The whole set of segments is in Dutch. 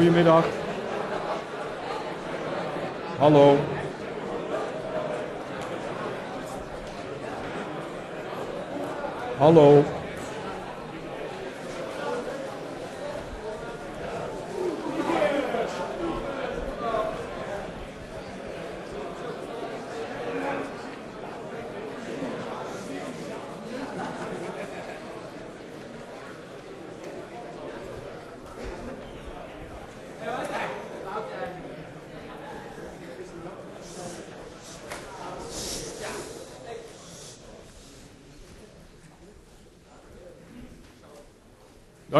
Goedemiddag. Hallo. Hallo.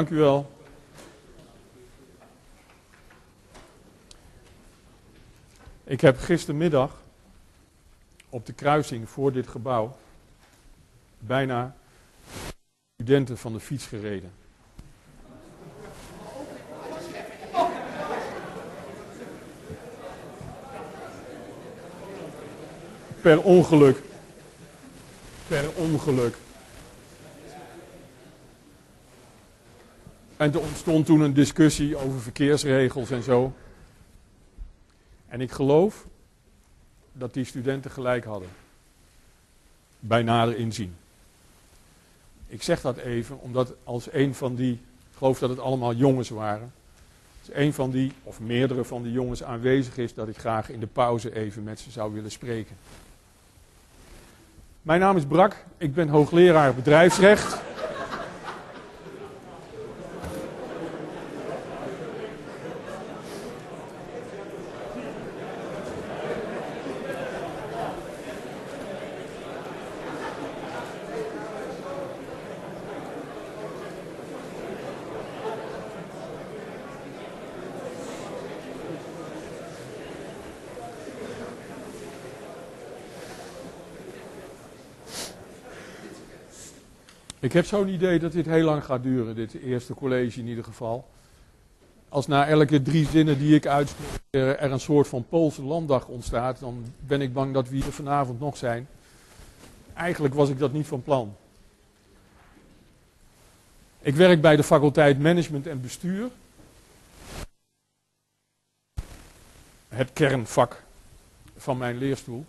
Dank u wel. Ik heb gistermiddag op de kruising voor dit gebouw bijna studenten van de fiets gereden. Per ongeluk. Per ongeluk. En er ontstond toen een discussie over verkeersregels en zo. En ik geloof dat die studenten gelijk hadden. Bij nader inzien. Ik zeg dat even omdat als een van die, ik geloof dat het allemaal jongens waren. Als een van die, of meerdere van die jongens aanwezig is, dat ik graag in de pauze even met ze zou willen spreken. Mijn naam is Brak, ik ben hoogleraar bedrijfsrecht. Ik heb zo'n idee dat dit heel lang gaat duren, dit eerste college in ieder geval. Als na elke drie zinnen die ik uitspreek er een soort van Poolse landdag ontstaat, dan ben ik bang dat we hier vanavond nog zijn. Eigenlijk was ik dat niet van plan. Ik werk bij de faculteit Management en Bestuur. Het kernvak van mijn leerstoel.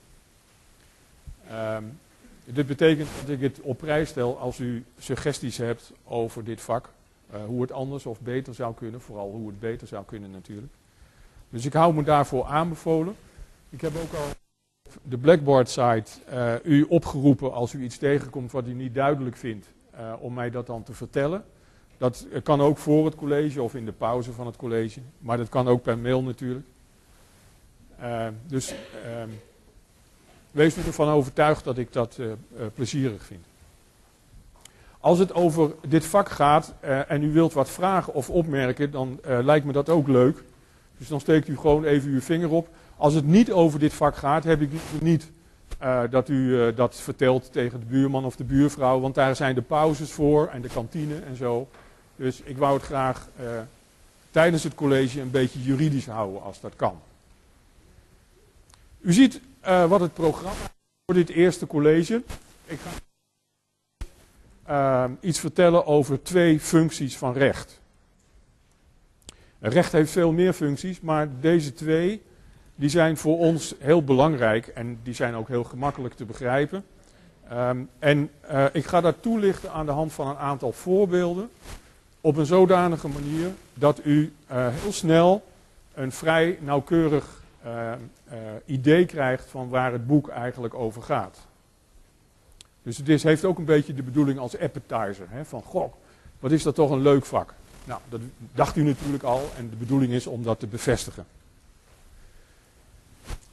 Um, dit betekent dat ik het op prijs stel als u suggesties hebt over dit vak. Uh, hoe het anders of beter zou kunnen. Vooral hoe het beter zou kunnen natuurlijk. Dus ik hou me daarvoor aanbevolen. Ik heb ook al op de Blackboard site uh, u opgeroepen als u iets tegenkomt wat u niet duidelijk vindt. Uh, om mij dat dan te vertellen. Dat kan ook voor het college of in de pauze van het college. Maar dat kan ook per mail natuurlijk. dus Wees ervan overtuigd dat ik dat uh, uh, plezierig vind. Als het over dit vak gaat uh, en u wilt wat vragen of opmerken, dan lijkt me dat ook leuk. Dus dan steekt u gewoon even uw vinger op. Als het niet over dit vak gaat, heb ik niet dat u dat vertelt tegen de buurman of de buurvrouw, want daar zijn de pauzes voor en de kantine en zo. Dus ik wou het graag tijdens het college een beetje juridisch houden als dat kan. U ziet uh, wat het programma voor dit eerste college. Ik ga uh, iets vertellen over twee functies van recht. Recht heeft veel meer functies, maar deze twee die zijn voor ons heel belangrijk en die zijn ook heel gemakkelijk te begrijpen. Um, en uh, ik ga dat toelichten aan de hand van een aantal voorbeelden op een zodanige manier dat u heel snel een vrij nauwkeurig uh, uh, idee krijgt van waar het boek eigenlijk over gaat. Dus het is, heeft ook een beetje de bedoeling als appetizer. Hè, van, goh, wat is dat toch een leuk vak. Nou, dat dacht u natuurlijk al en de bedoeling is om dat te bevestigen.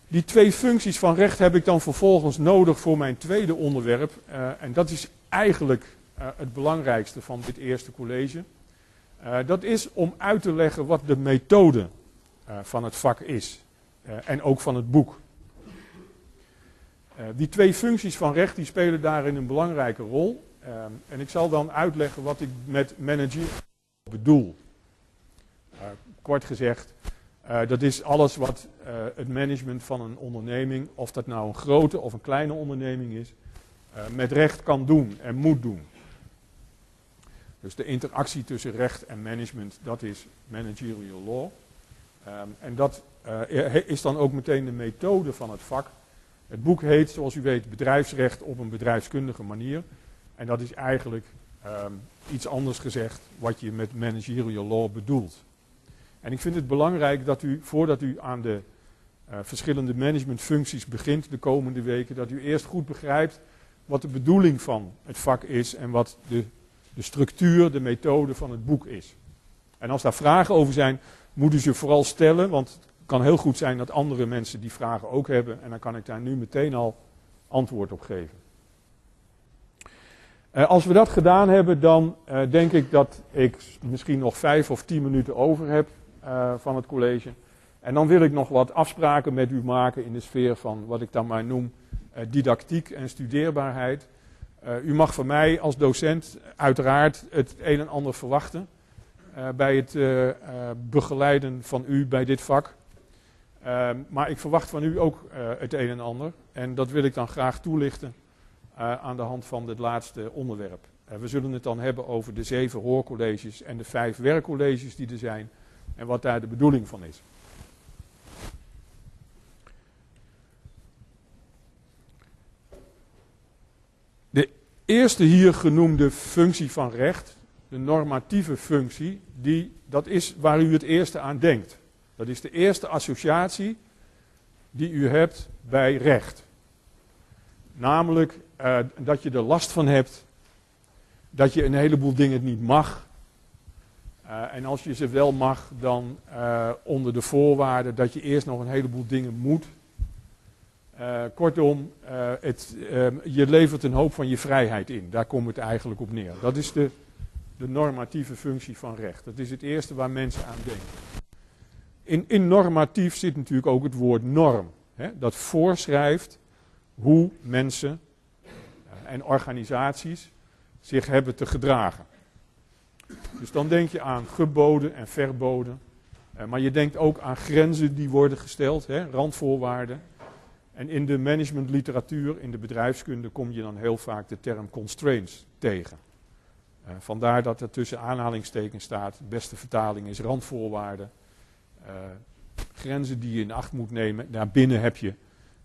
Die twee functies van recht heb ik dan vervolgens nodig voor mijn tweede onderwerp. Uh, en dat is eigenlijk het belangrijkste van dit eerste college. Dat is om uit te leggen wat de methode van het vak is. Uh, en ook van het boek. Uh, die twee functies van recht die spelen daarin een belangrijke rol. Uh, en ik zal dan uitleggen wat ik met manager bedoel. kort gezegd, dat is alles wat het management van een onderneming, of dat nou een grote of een kleine onderneming is, met recht kan doen en moet doen. Dus de interactie tussen recht en management, dat is managerial law. Ehm, en dat uh, is dan ook meteen de methode van het vak. Het boek heet, zoals u weet, bedrijfsrecht op een bedrijfskundige manier. En dat is eigenlijk um, iets anders gezegd wat je met managerial law bedoelt. En ik vind het belangrijk dat u, voordat u aan de uh, verschillende managementfuncties begint de komende weken, dat u eerst goed begrijpt wat de bedoeling van het vak is en wat de, de structuur, de methode van het boek is. En als daar vragen over zijn, moet u ze vooral stellen, want kan heel goed zijn dat andere mensen die vragen ook hebben en dan kan ik daar nu meteen al antwoord op geven. Uh, als we dat gedaan hebben, dan uh, denk ik dat ik misschien nog vijf of tien minuten over heb uh, van het college. En dan wil ik nog wat afspraken met u maken in de sfeer van wat ik dan maar noem didactiek en studeerbaarheid. u mag van mij als docent uiteraard het een en ander verwachten bij het begeleiden van u bij dit vak. Maar ik verwacht van u ook het een en ander. En dat wil ik dan graag toelichten uh, aan de hand van het laatste onderwerp. Uh, we zullen het dan hebben over de zeven hoorcolleges en de vijf werkcolleges die er zijn en wat daar de bedoeling van is. De eerste hier genoemde functie van recht, de normatieve functie, die, dat is waar u het eerste aan denkt. Dat is de eerste associatie die u hebt bij recht. Namelijk uh, dat je er last van hebt. Dat je een heleboel dingen niet mag. Uh, en als je ze wel mag, dan uh, onder de voorwaarde dat je eerst nog een heleboel dingen moet. kortom, het, je levert een hoop van je vrijheid in. Daar komt het eigenlijk op neer. Dat is de, de normatieve functie van recht. Dat is het eerste waar mensen aan denken. In, in normatief zit natuurlijk ook het woord norm. Hè, dat voorschrijft hoe mensen en organisaties zich hebben te gedragen. Dus dan denk je aan geboden en verboden. Uh, maar je denkt ook aan grenzen die worden gesteld, hè, randvoorwaarden. En in de managementliteratuur, in de bedrijfskunde, kom je dan heel vaak de term constraints tegen. Uh, vandaar dat er tussen aanhalingstekens staat, beste vertaling is randvoorwaarden. Uh, grenzen die je in acht moet nemen. Daarbinnen heb je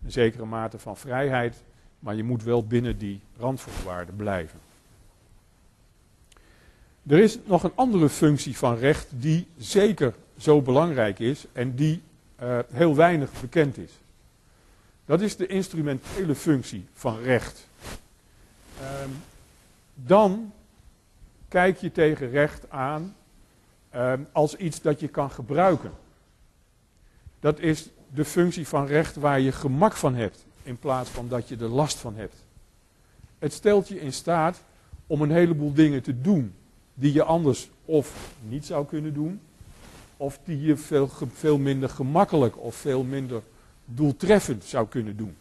een zekere mate van vrijheid. Maar je moet wel binnen die randvoorwaarden blijven. Er is nog een andere functie van recht die zeker zo belangrijk is en die uh, heel weinig bekend is. Dat is de instrumentele functie van recht. Um, dan kijk je tegen recht aan um, als iets dat je kan gebruiken. Dat is de functie van recht waar je gemak van hebt in plaats van dat je er last van hebt. Het stelt je in staat om een heleboel dingen te doen die je anders of niet zou kunnen doen, of die je veel, veel minder gemakkelijk of veel minder doeltreffend zou kunnen doen.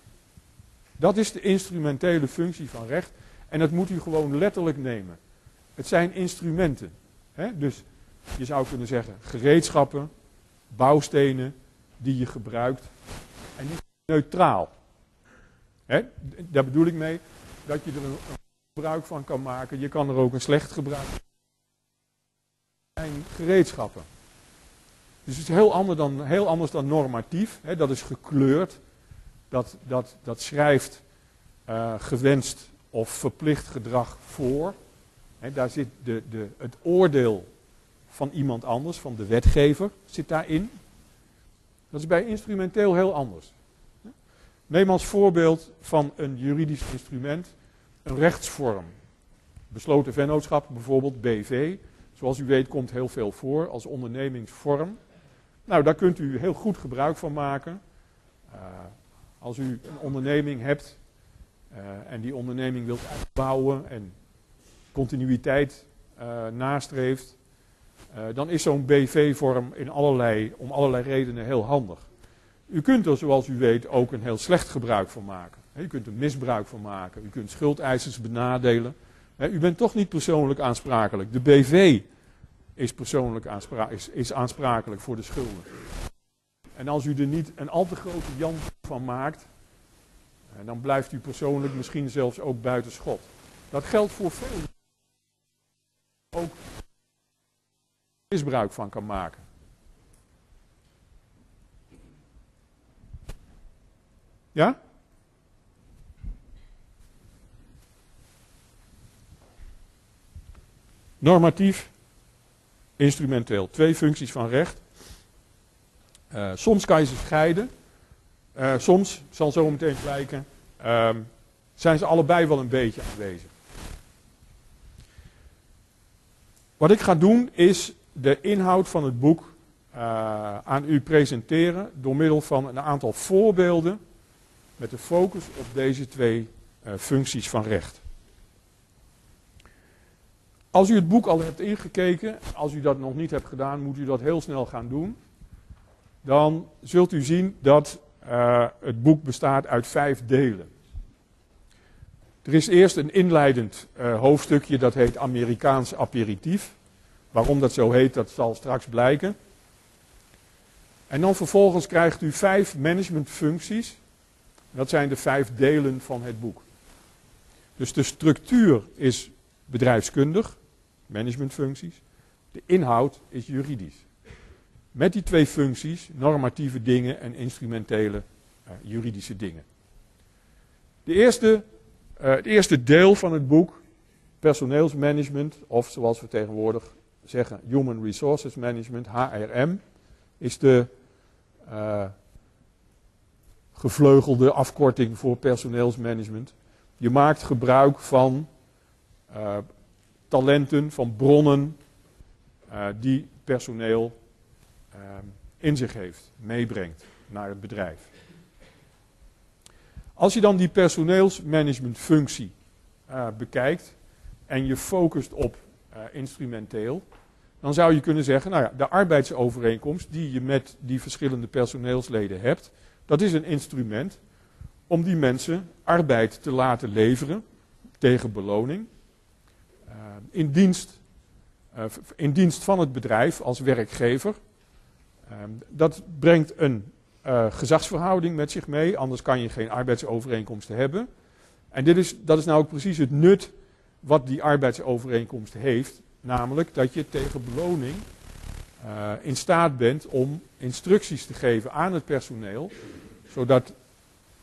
Dat is de instrumentele functie van recht en dat moet u gewoon letterlijk nemen. Het zijn instrumenten. Hè? Dus je zou kunnen zeggen gereedschappen, bouwstenen die je gebruikt en niet neutraal. Hè? Daar bedoel ik mee dat je er een, gebruik van kan maken. Je kan er ook een slecht gebruik van zijn gereedschappen. Dus het is heel, dan, heel anders dan normatief. Hè? Dat is gekleurd. Dat, dat, dat schrijft uh, gewenst of verplicht gedrag voor. Daar zit de, de, het oordeel van iemand anders, van de wetgever, zit daarin. Dat is bij instrumenteel heel anders. Neem als voorbeeld van een juridisch instrument een rechtsvorm. Besloten vennootschap, bijvoorbeeld BV. Zoals u weet komt heel veel voor als ondernemingsvorm. Nou, daar kunt u heel goed gebruik van maken. Uh, als u een onderneming hebt uh, en die onderneming wilt uitbouwen en continuïteit uh, nastreeft, dan is zo'n BV-vorm allerlei, om allerlei redenen heel handig. U kunt er, zoals u weet, ook een heel slecht gebruik van maken. U kunt er misbruik van maken. U kunt schuldeisers benadelen. U bent toch niet persoonlijk aansprakelijk. De BV is, persoonlijk aansprakelijk voor de schulden. En als u er niet een al te grote jan van maakt, dan blijft u persoonlijk misschien zelfs ook buiten schot. Dat geldt voor veel. Ook misbruik van kan maken. Ja? Normatief, instrumenteel. Twee functies van recht. Eh, soms kan je ze scheiden. Eh, soms, zal zo meteen blijken, ehm, zijn ze allebei wel een beetje aanwezig. Wat ik ga doen is de inhoud van het boek uh, aan u presenteren door middel van een aantal voorbeelden met de focus op deze twee functies van recht. Als u het boek al hebt ingekeken, als u dat nog niet hebt gedaan, moet u dat heel snel gaan doen. Dan zult u zien dat uh, het boek bestaat uit vijf delen. Er is eerst een inleidend hoofdstukje dat heet Amerikaans aperitief. Waarom dat zo heet, dat zal straks blijken. En dan vervolgens krijgt u vijf managementfuncties. Dat zijn de vijf delen van het boek. Dus de structuur is bedrijfskundig managementfuncties. De inhoud is juridisch. Met die twee functies, normatieve dingen en instrumentele uh, juridische dingen. De eerste, uh, het eerste deel van het boek, personeelsmanagement, of zoals we tegenwoordig zeggen, Human Resources Management, HRM, is de uh, gevleugelde afkorting voor personeelsmanagement. Je maakt gebruik van talenten, van bronnen uh, die personeel in zich heeft, meebrengt naar het bedrijf. Als je dan die personeelsmanagementfunctie bekijkt en je focust op instrumenteel, dan zou je kunnen zeggen, nou ja, de arbeidsovereenkomst die je met die verschillende personeelsleden hebt, dat is een instrument om die mensen arbeid te laten leveren tegen beloning eh, in, dienst, uh, in dienst van het bedrijf als werkgever. Dat brengt een gezagsverhouding met zich mee, anders kan je geen arbeidsovereenkomsten hebben. En dit is, dat is nou ook precies het nut wat die arbeidsovereenkomst heeft, namelijk dat je tegen beloning in staat bent om instructies te geven aan het personeel, zodat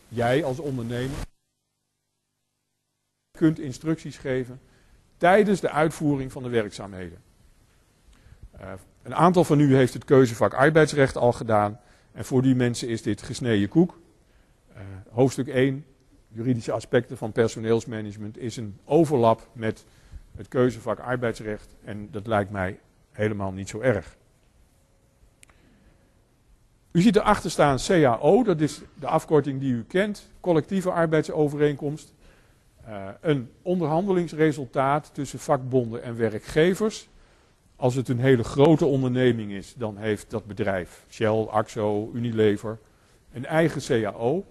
jij als ondernemer kunt instructies geven tijdens de uitvoering van de werkzaamheden. Uh, een aantal van u heeft het keuzevak arbeidsrecht al gedaan. En voor die mensen is dit gesneden koek. Uh, hoofdstuk 1, juridische aspecten van personeelsmanagement, is een overlap met het keuzevak arbeidsrecht. En dat lijkt mij helemaal niet zo erg. U ziet erachter staan CAO, dat is de afkorting die u kent, collectieve arbeidsovereenkomst. Uh, een onderhandelingsresultaat tussen vakbonden en werkgevers. Als het een hele grote onderneming is, dan heeft dat bedrijf, Shell, Axo, Unilever, een eigen CAO.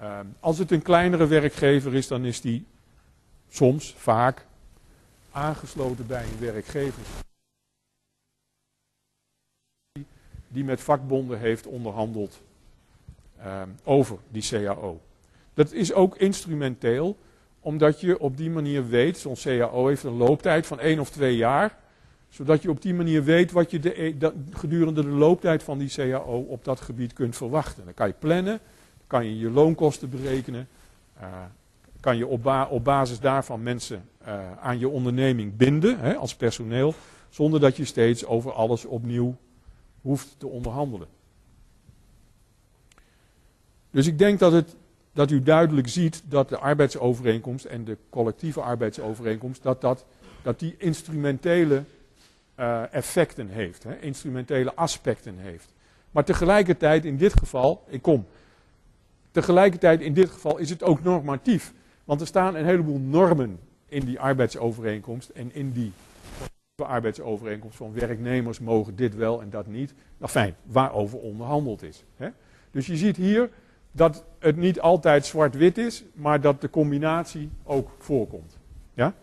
Uh, als het een kleinere werkgever is, dan is die soms, vaak, aangesloten bij een werkgever die met vakbonden heeft onderhandeld uh, over die CAO. Dat is ook instrumenteel, omdat je op die manier weet, zo'n CAO heeft een looptijd van één of twee jaar, zodat je op die manier weet wat je de, de, gedurende de looptijd van die CAO op dat gebied kunt verwachten. Dan kan je plannen, kan je je loonkosten berekenen, uh, kan je op, ba op, basis daarvan mensen uh, aan je onderneming binden hè, als personeel, zonder dat je steeds over alles opnieuw hoeft te onderhandelen. Dus ik denk dat het dat u duidelijk ziet dat de arbeidsovereenkomst en de collectieve arbeidsovereenkomst, dat, dat, dat die instrumentele uh, effecten heeft, hè, instrumentele aspecten heeft. Maar tegelijkertijd in dit geval, ik kom, tegelijkertijd in dit geval is het ook normatief. Want er staan een heleboel normen in die arbeidsovereenkomst en in die arbeidsovereenkomst van werknemers mogen dit wel en dat niet. Nou fijn, waarover onderhandeld is. Hè? Dus je ziet hier dat het niet altijd zwart-wit is, maar dat de combinatie ook voorkomt. Ja?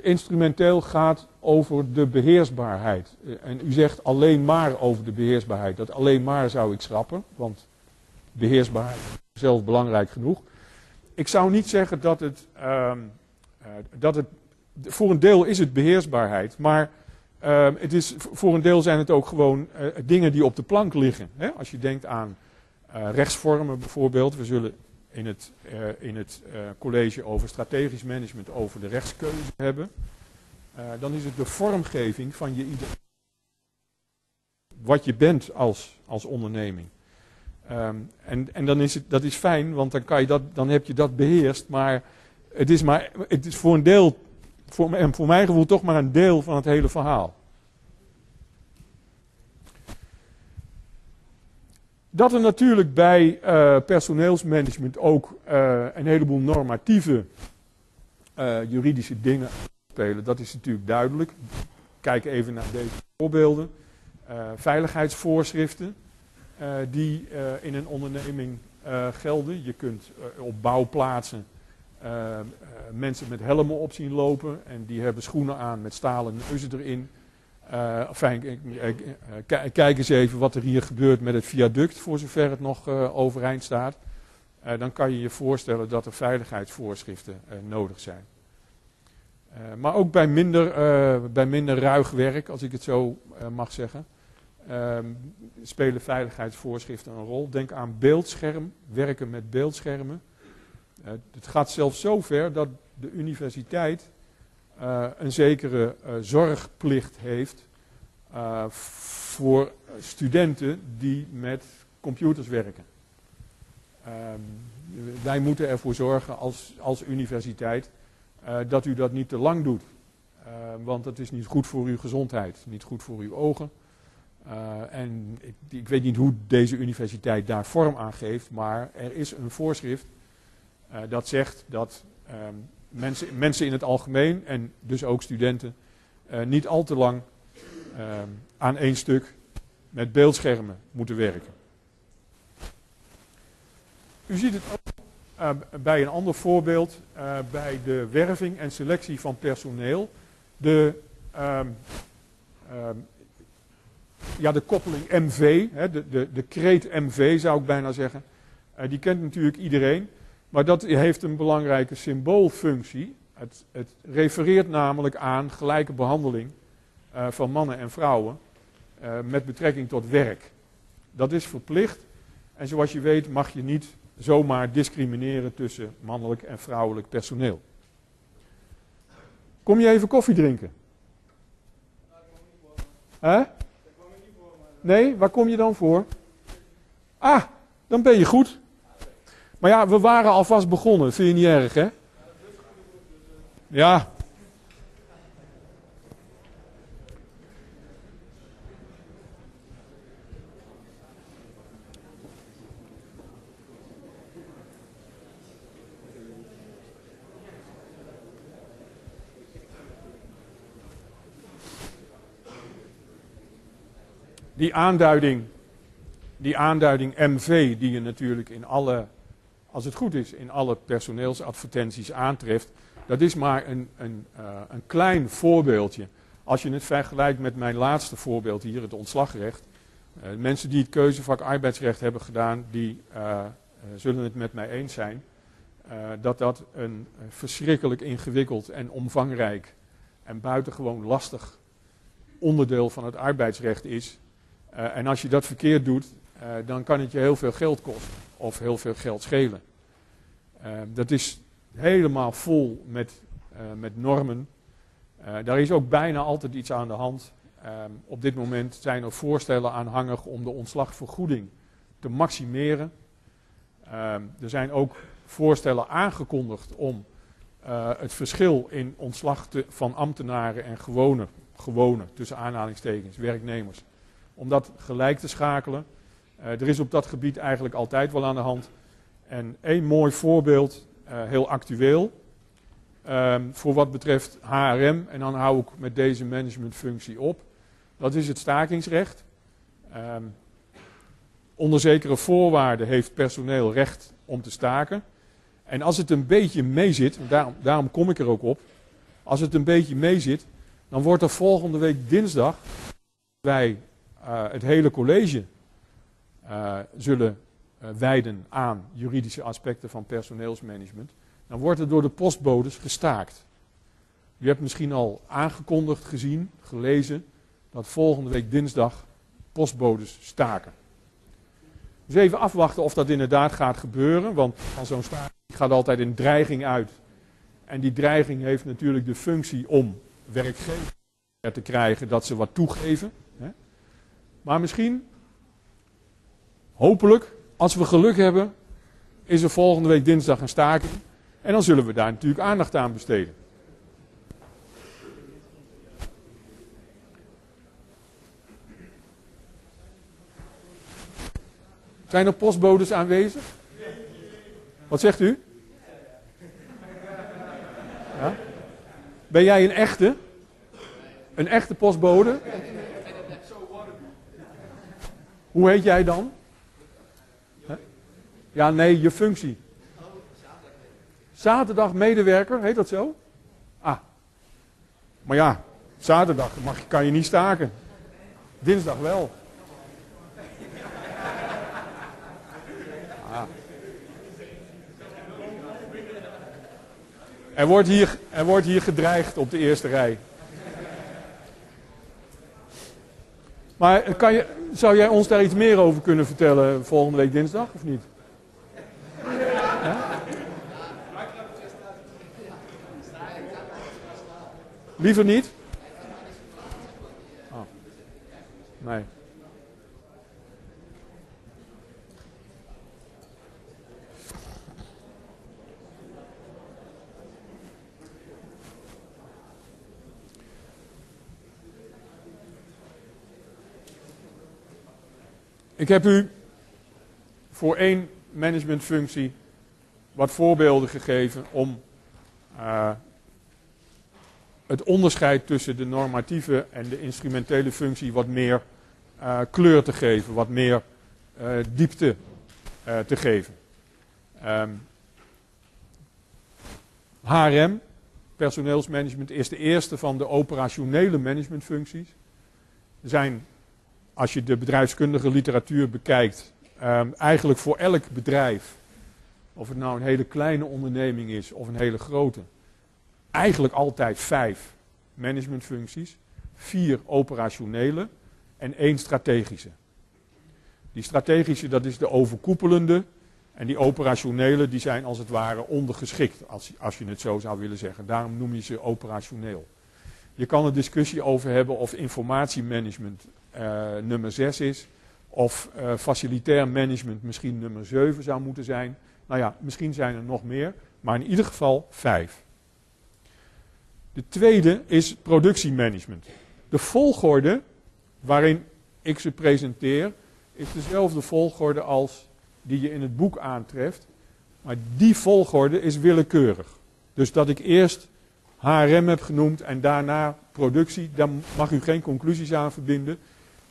Instrumenteel gaat over de beheersbaarheid. En u zegt alleen maar over de beheersbaarheid. Dat alleen maar zou ik schrappen, want beheersbaarheid is zelf belangrijk genoeg. Ik zou niet zeggen dat het, uh, dat het voor een deel is het beheersbaarheid, maar Ehm, het is, voor een deel zijn het ook gewoon uh, dingen die op de plank liggen. Hè? Als je denkt aan uh, rechtsvormen bijvoorbeeld. We zullen in het, uh, in het college over strategisch management over de rechtskeuze hebben. dan is het de vormgeving van je identiteit. Wat je bent als, als onderneming. Um, en en dan is het, dat is fijn, want dan, kan je dat, dan heb je dat beheerst. Maar het is, maar, het is voor een deel voor, voor mijn gevoel toch maar een deel van het hele verhaal. Dat er natuurlijk bij uh, personeelsmanagement ook uh, een heleboel normatieve uh, juridische dingen spelen, dat is natuurlijk duidelijk. Kijk even naar deze voorbeelden. veiligheidsvoorschriften die in een onderneming gelden. Je kunt op bouwplaatsen mensen met helmen op zien lopen en die hebben schoenen aan met stalen neuzen erin. Uh, enfin, kijk eens even wat er hier gebeurt met het viaduct, voor zover het nog overeind staat. dan kan je je voorstellen dat er veiligheidsvoorschriften nodig zijn. maar ook bij minder, bij minder ruig werk, als ik het zo mag zeggen, ehm, spelen veiligheidsvoorschriften een rol. Denk aan beeldscherm, werken met beeldschermen. Het gaat zelfs zover dat de universiteit uh, een zekere uh, zorgplicht heeft voor studenten die met computers werken. Ehm, wij moeten ervoor zorgen als, als universiteit dat u dat niet te lang doet. want dat is niet goed voor uw gezondheid, niet goed voor uw ogen. en ik, ik weet niet hoe deze universiteit daar vorm aan geeft, maar er is een voorschrift dat zegt dat um, mensen, mensen in het algemeen en dus ook studenten uh, niet al te lang um, aan één stuk met beeldschermen moeten werken. U ziet het ook uh, bij een ander voorbeeld, bij de werving en selectie van personeel. De, um, ja, de koppeling MV, hè, de, de, de kreet MV zou ik bijna zeggen, die kent natuurlijk iedereen. Maar dat heeft een belangrijke symboolfunctie. Het, het refereert namelijk aan gelijke behandeling uh, van mannen en vrouwen uh, met betrekking tot werk. Dat is verplicht. En zoals je weet mag je niet zomaar discrimineren tussen mannelijk en vrouwelijk personeel. Kom je even koffie drinken? Hè? Nee, waar kom je dan voor? Ah, dan ben je goed. Maar ja, we waren alvast begonnen. Vind je niet erg, hè? Ja. Die aanduiding, die aanduiding MV, die je natuurlijk in alle als het goed is, in alle personeelsadvertenties aantreft. Dat is maar een, een, uh, een klein voorbeeldje. Als je het vergelijkt met mijn laatste voorbeeld hier, het ontslagrecht. Uh, mensen die het keuzevak arbeidsrecht hebben gedaan, die uh, zullen het met mij eens zijn. dat dat een verschrikkelijk ingewikkeld en omvangrijk en buitengewoon lastig onderdeel van het arbeidsrecht is. en als je dat verkeerd doet, dan kan het je heel veel geld kosten of heel veel geld schelen. Uh, dat is helemaal vol met, uh, met normen. Uh, daar is ook bijna altijd iets aan de hand. Ehm, op dit moment zijn er voorstellen aanhangig om de ontslagvergoeding te maximeren. Ehm, er zijn ook voorstellen aangekondigd om het verschil in ontslag te, van ambtenaren en gewone, gewone, tussen aanhalingstekens, werknemers, om dat gelijk te schakelen. Uh, er is op dat gebied eigenlijk altijd wel aan de hand. En één mooi voorbeeld, uh, heel actueel, um, voor wat betreft HRM, en dan hou ik met deze managementfunctie op. Dat is het stakingsrecht. Um, onder zekere voorwaarden heeft personeel recht om te staken. En als het een beetje meezit, daarom, daarom kom ik er ook op. Als het een beetje meezit, dan wordt er volgende week dinsdag wij uh, het hele college uh, zullen uh, wijden aan juridische aspecten van personeelsmanagement, dan wordt er door de postbodes gestaakt. U hebt misschien al aangekondigd gezien, gelezen, dat volgende week dinsdag postbodes staken. Dus even afwachten of dat inderdaad gaat gebeuren, want van zo'n staking gaat altijd een dreiging uit. En die dreiging heeft natuurlijk de functie om werkgevers te krijgen dat ze wat toegeven. Maar misschien, hopelijk, als we geluk hebben, is er volgende week dinsdag een staking. En dan zullen we daar natuurlijk aandacht aan besteden. Zijn er postbodes aanwezig? Wat zegt u? Ja? Ben jij een echte? Een echte postbode? Hoe heet jij dan? Ja, nee, je functie. Zaterdag medewerker, heet dat zo? Ah. Maar ja, zaterdag mag, kan je niet staken. Dinsdag wel. Ah. Er wordt, hier, er wordt hier gedreigd op de eerste rij. Maar kan je, zou jij ons daar iets meer over kunnen vertellen volgende week dinsdag, of niet? Liever niet? Oh. Nee. Ik heb u voor één managementfunctie wat voorbeelden gegeven om uh, het onderscheid tussen de normatieve en de instrumentele functie wat meer uh, kleur te geven, wat meer uh, diepte te geven. Um, HRM, personeelsmanagement, is de eerste van de operationele managementfuncties. Er zijn, als je de bedrijfskundige literatuur bekijkt, um, eigenlijk voor elk bedrijf, of het nou een hele kleine onderneming is of een hele grote, eigenlijk altijd vijf managementfuncties, vier operationele en één strategische. Die strategische, dat is de overkoepelende. En die operationele, die zijn als het ware ondergeschikt, als, als je het zo zou willen zeggen. Daarom noem je ze operationeel. Je kan er discussie over hebben of informatiemanagement uh, nummer 6 is. Of uh, facilitair management misschien nummer 7 zou moeten zijn. Nou ja, misschien zijn er nog meer. Maar in ieder geval vijf. De tweede is productiemanagement. De volgorde waarin ik ze presenteer is dezelfde volgorde als die je in het boek aantreft. Maar die volgorde is willekeurig. Dus dat ik eerst HRM heb genoemd en daarna productie, daar mag u geen conclusies aan verbinden.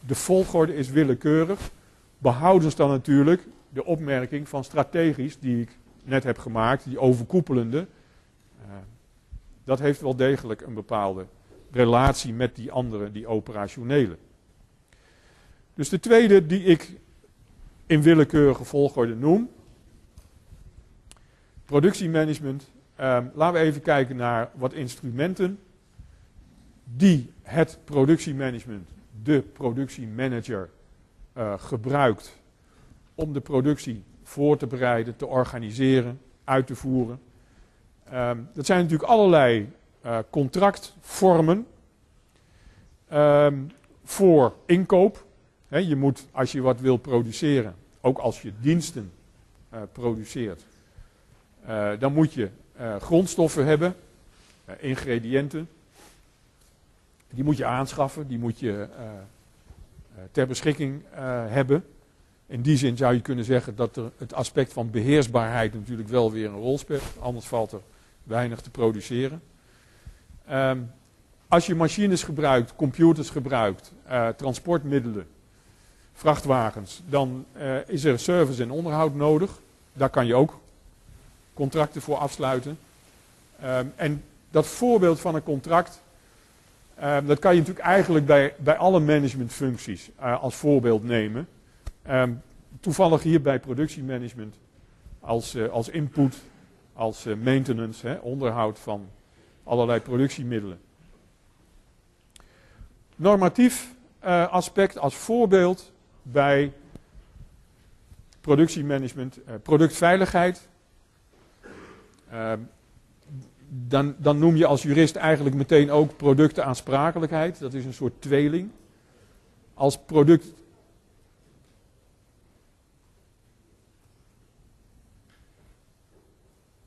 De volgorde is willekeurig. Behoudens dan natuurlijk de opmerking van strategisch die ik net heb gemaakt, die overkoepelende dat heeft wel degelijk een bepaalde relatie met die andere, die operationele. Dus de tweede die ik in willekeurige volgorde noem, productiemanagement. Um, laten we even kijken naar wat instrumenten die het productiemanagement, de productiemanager, uh, gebruikt om de productie voor te bereiden, te organiseren, uit te voeren. Um, dat zijn natuurlijk allerlei uh, contractvormen um, voor inkoop. Je moet, als je wat wil produceren, ook als je diensten uh, produceert, dan moet je grondstoffen hebben, ingrediënten. Die moet je aanschaffen, die moet je ter beschikking hebben. In die zin zou je kunnen zeggen dat er het aspect van beheersbaarheid natuurlijk wel weer een rol speelt. Anders valt er weinig te produceren. Um, als je machines gebruikt, computers gebruikt, transportmiddelen, vrachtwagens, dan is er service en onderhoud nodig. Daar kan je ook contracten voor afsluiten. Um, en dat voorbeeld van een contract, um, dat kan je natuurlijk eigenlijk bij, bij alle managementfuncties uh, als voorbeeld nemen. toevallig hier bij productiemanagement als, als input als uh, maintenance, hè, onderhoud van allerlei productiemiddelen. normatief aspect als voorbeeld bij productiemanagement, productveiligheid. Dan, dan noem je als jurist eigenlijk meteen ook productenaansprakelijkheid. Dat is een soort tweeling. Als product.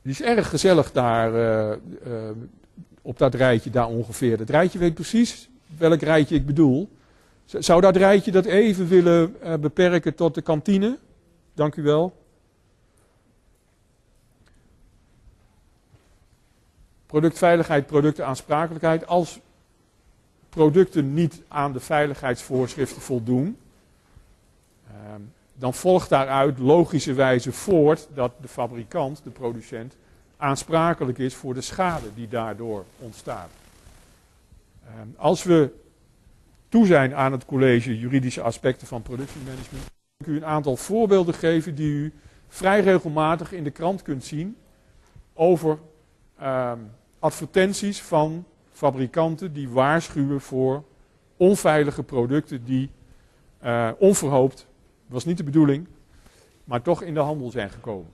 Het is erg gezellig daar uh, uh, op dat rijtje daar ongeveer. Dat rijtje weet precies welk rijtje ik bedoel. Zou dat rijtje dat even willen uh, beperken tot de kantine? Dank u wel. Productveiligheid, productenaansprakelijkheid. Als producten niet aan de veiligheidsvoorschriften voldoen, uh, dan volgt daaruit logischerwijze voort dat de fabrikant, de producent, aansprakelijk is voor de schade die daardoor ontstaat. Uh, als we toe zijn aan het college juridische aspecten van productiemanagement, ik u een aantal voorbeelden geven die u vrij regelmatig in de krant kunt zien over uh, advertenties van fabrikanten die waarschuwen voor onveilige producten die uh, onverhoopt, was niet de bedoeling, maar toch in de handel zijn gekomen.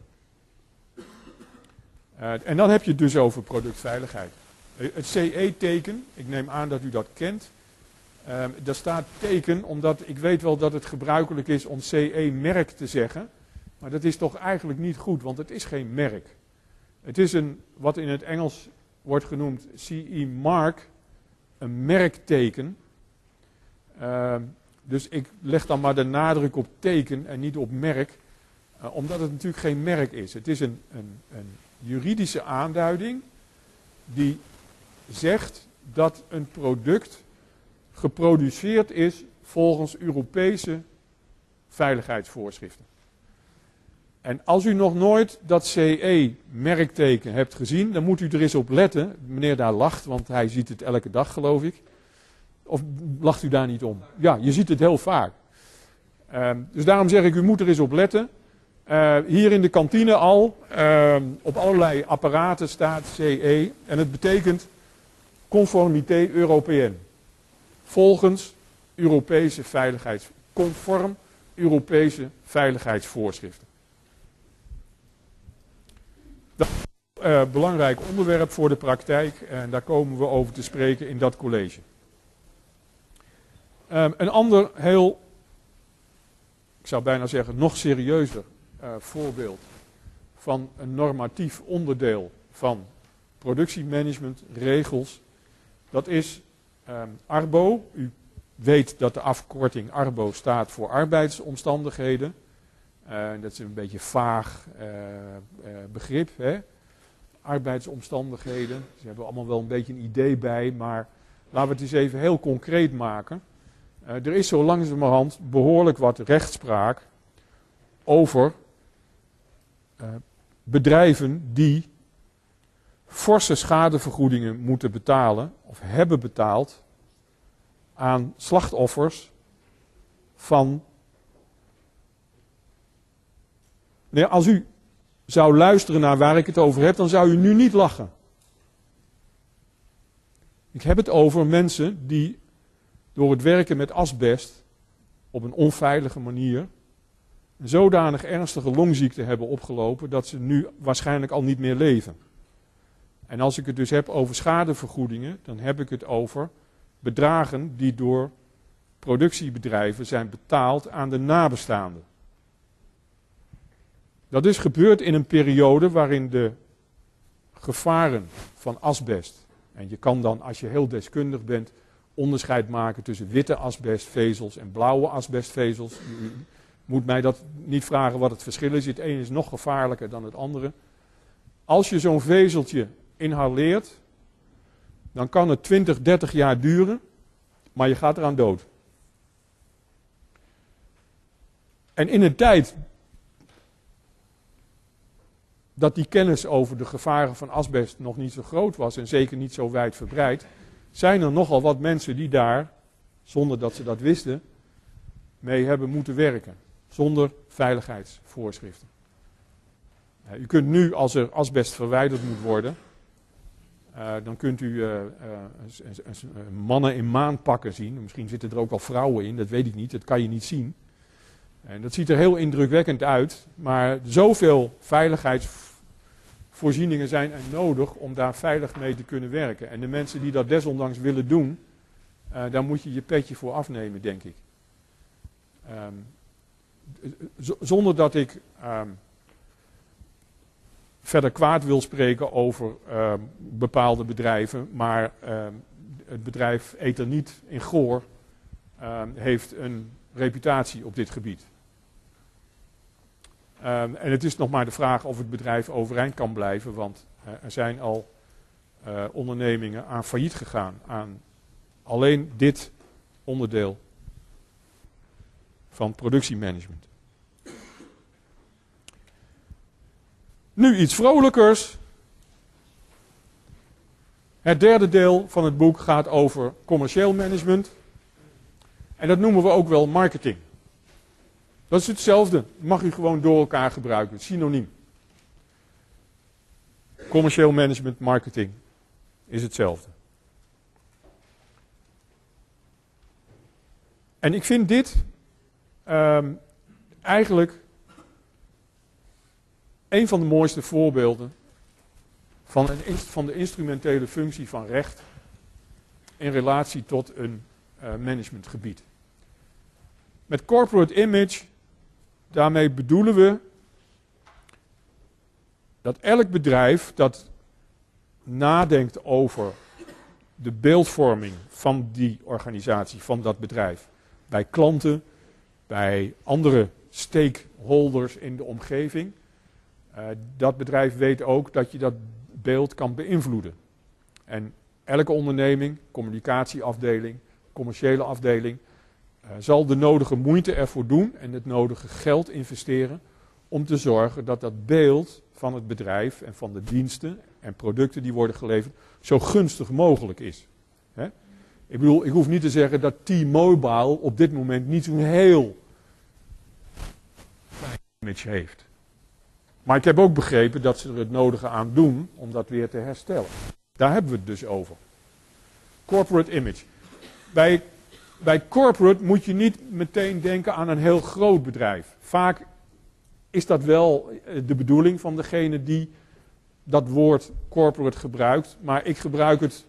Uh, en dan heb je het dus over productveiligheid. Het CE-teken, ik neem aan dat u dat kent. Uh, daar staat teken omdat ik weet wel dat het gebruikelijk is om CE-merk te zeggen. Maar dat is toch eigenlijk niet goed, want het is geen merk. Het is een, wat in het Engels wordt genoemd CE mark, een merkteken. Uh, dus ik leg dan maar de nadruk op teken en niet op merk, uh, omdat het natuurlijk geen merk is. Het is een, een, een juridische aanduiding die zegt dat een product geproduceerd is volgens Europese veiligheidsvoorschriften. En als u nog nooit dat CE-merkteken hebt gezien, dan moet u er eens op letten. Meneer daar lacht, want hij ziet het elke dag, geloof ik. Of lacht u daar niet om? Ja, je ziet het heel vaak. Uh, dus daarom zeg ik, u moet er eens op letten. Uh, hier in de kantine al, uh, op allerlei apparaten staat CE. En het betekent conformité européenne. Volgens Europese veiligheids, conform Europese veiligheidsvoorschriften. Dat is een uh, belangrijk onderwerp voor de praktijk en daar komen we over te spreken in dat college. Um, een ander heel, ik zou bijna zeggen nog serieuzer uh, voorbeeld van een normatief onderdeel van productiemanagement, regels, dat is um, Arbo. U weet dat de afkorting Arbo staat voor arbeidsomstandigheden. Uh, dat is een beetje vaag uh, uh, begrip. Hè? Arbeidsomstandigheden. Ze hebben allemaal wel een beetje een idee bij, maar laten we het eens even heel concreet maken. er is zo langzamerhand behoorlijk wat rechtspraak over bedrijven die forse schadevergoedingen moeten betalen, of hebben betaald, aan slachtoffers van Nee, als u zou luisteren naar waar ik het over heb, dan zou u nu niet lachen. Ik heb het over mensen die door het werken met asbest op een onveilige manier een zodanig ernstige longziekte hebben opgelopen dat ze nu waarschijnlijk al niet meer leven. En als ik het dus heb over schadevergoedingen, dan heb ik het over bedragen die door productiebedrijven zijn betaald aan de nabestaanden. Dat is gebeurd in een periode waarin de gevaren van asbest, en je kan dan als je heel deskundig bent onderscheid maken tussen witte asbestvezels en blauwe asbestvezels. Je moet mij dat niet vragen wat het verschil is. Het ene is nog gevaarlijker dan het andere. Als je zo'n vezeltje inhaleert, dan kan het 20, 30 jaar duren, maar je gaat eraan dood. En in een tijd dat die kennis over de gevaren van asbest nog niet zo groot was en zeker niet zo wijd verbreid, zijn er nogal wat mensen die daar, zonder dat ze dat wisten, mee hebben moeten werken. Zonder veiligheidsvoorschriften. U kunt nu, als er asbest verwijderd moet worden, Uh, dan kunt u uh, mannen in maanpakken zien. Misschien zitten er ook wel vrouwen in, dat weet ik niet. Dat kan je niet zien. En dat ziet er heel indrukwekkend uit. Maar zoveel veiligheidsvoorzieningen zijn er nodig om daar veilig mee te kunnen werken. En de mensen die dat desondanks willen doen, uh, daar moet je je petje voor afnemen, denk ik. Um, zonder dat ik um, verder kwaad wil spreken over uh, bepaalde bedrijven, maar het bedrijf Etherniet in Goor heeft een reputatie op dit gebied. En het is nog maar de vraag of het bedrijf overeind kan blijven, want er zijn al eh, ondernemingen aan failliet gegaan, aan alleen dit onderdeel van productiemanagement. Nu iets vrolijkers. Het derde deel van het boek gaat over commercieel management. En dat noemen we ook wel marketing. Dat is hetzelfde. Mag u gewoon door elkaar gebruiken. Synoniem. Commercieel management, marketing is hetzelfde. En ik vind dit um, eigenlijk een van de mooiste voorbeelden van, een, van de instrumentele functie van recht in relatie tot een uh, managementgebied. Met corporate image, daarmee bedoelen we dat elk bedrijf dat nadenkt over de beeldvorming van die organisatie, van dat bedrijf, bij klanten, bij andere stakeholders in de omgeving, uh, dat bedrijf weet ook dat je dat beeld kan beïnvloeden. En elke onderneming, communicatieafdeling, commerciële afdeling, zal de nodige moeite ervoor doen en het nodige geld investeren om te zorgen dat dat beeld van het bedrijf en van de diensten en producten die worden geleverd zo gunstig mogelijk is. Ik bedoel, ik hoef niet te zeggen dat T-Mobile op dit moment niet zo'n heel image heeft. Maar ik heb ook begrepen dat ze er het nodige aan doen om dat weer te herstellen. Daar hebben we het dus over. Corporate image. Bij, bij corporate moet je niet meteen denken aan een heel groot bedrijf. Vaak is dat wel eh, de bedoeling van degene die dat woord corporate gebruikt, maar ik gebruik het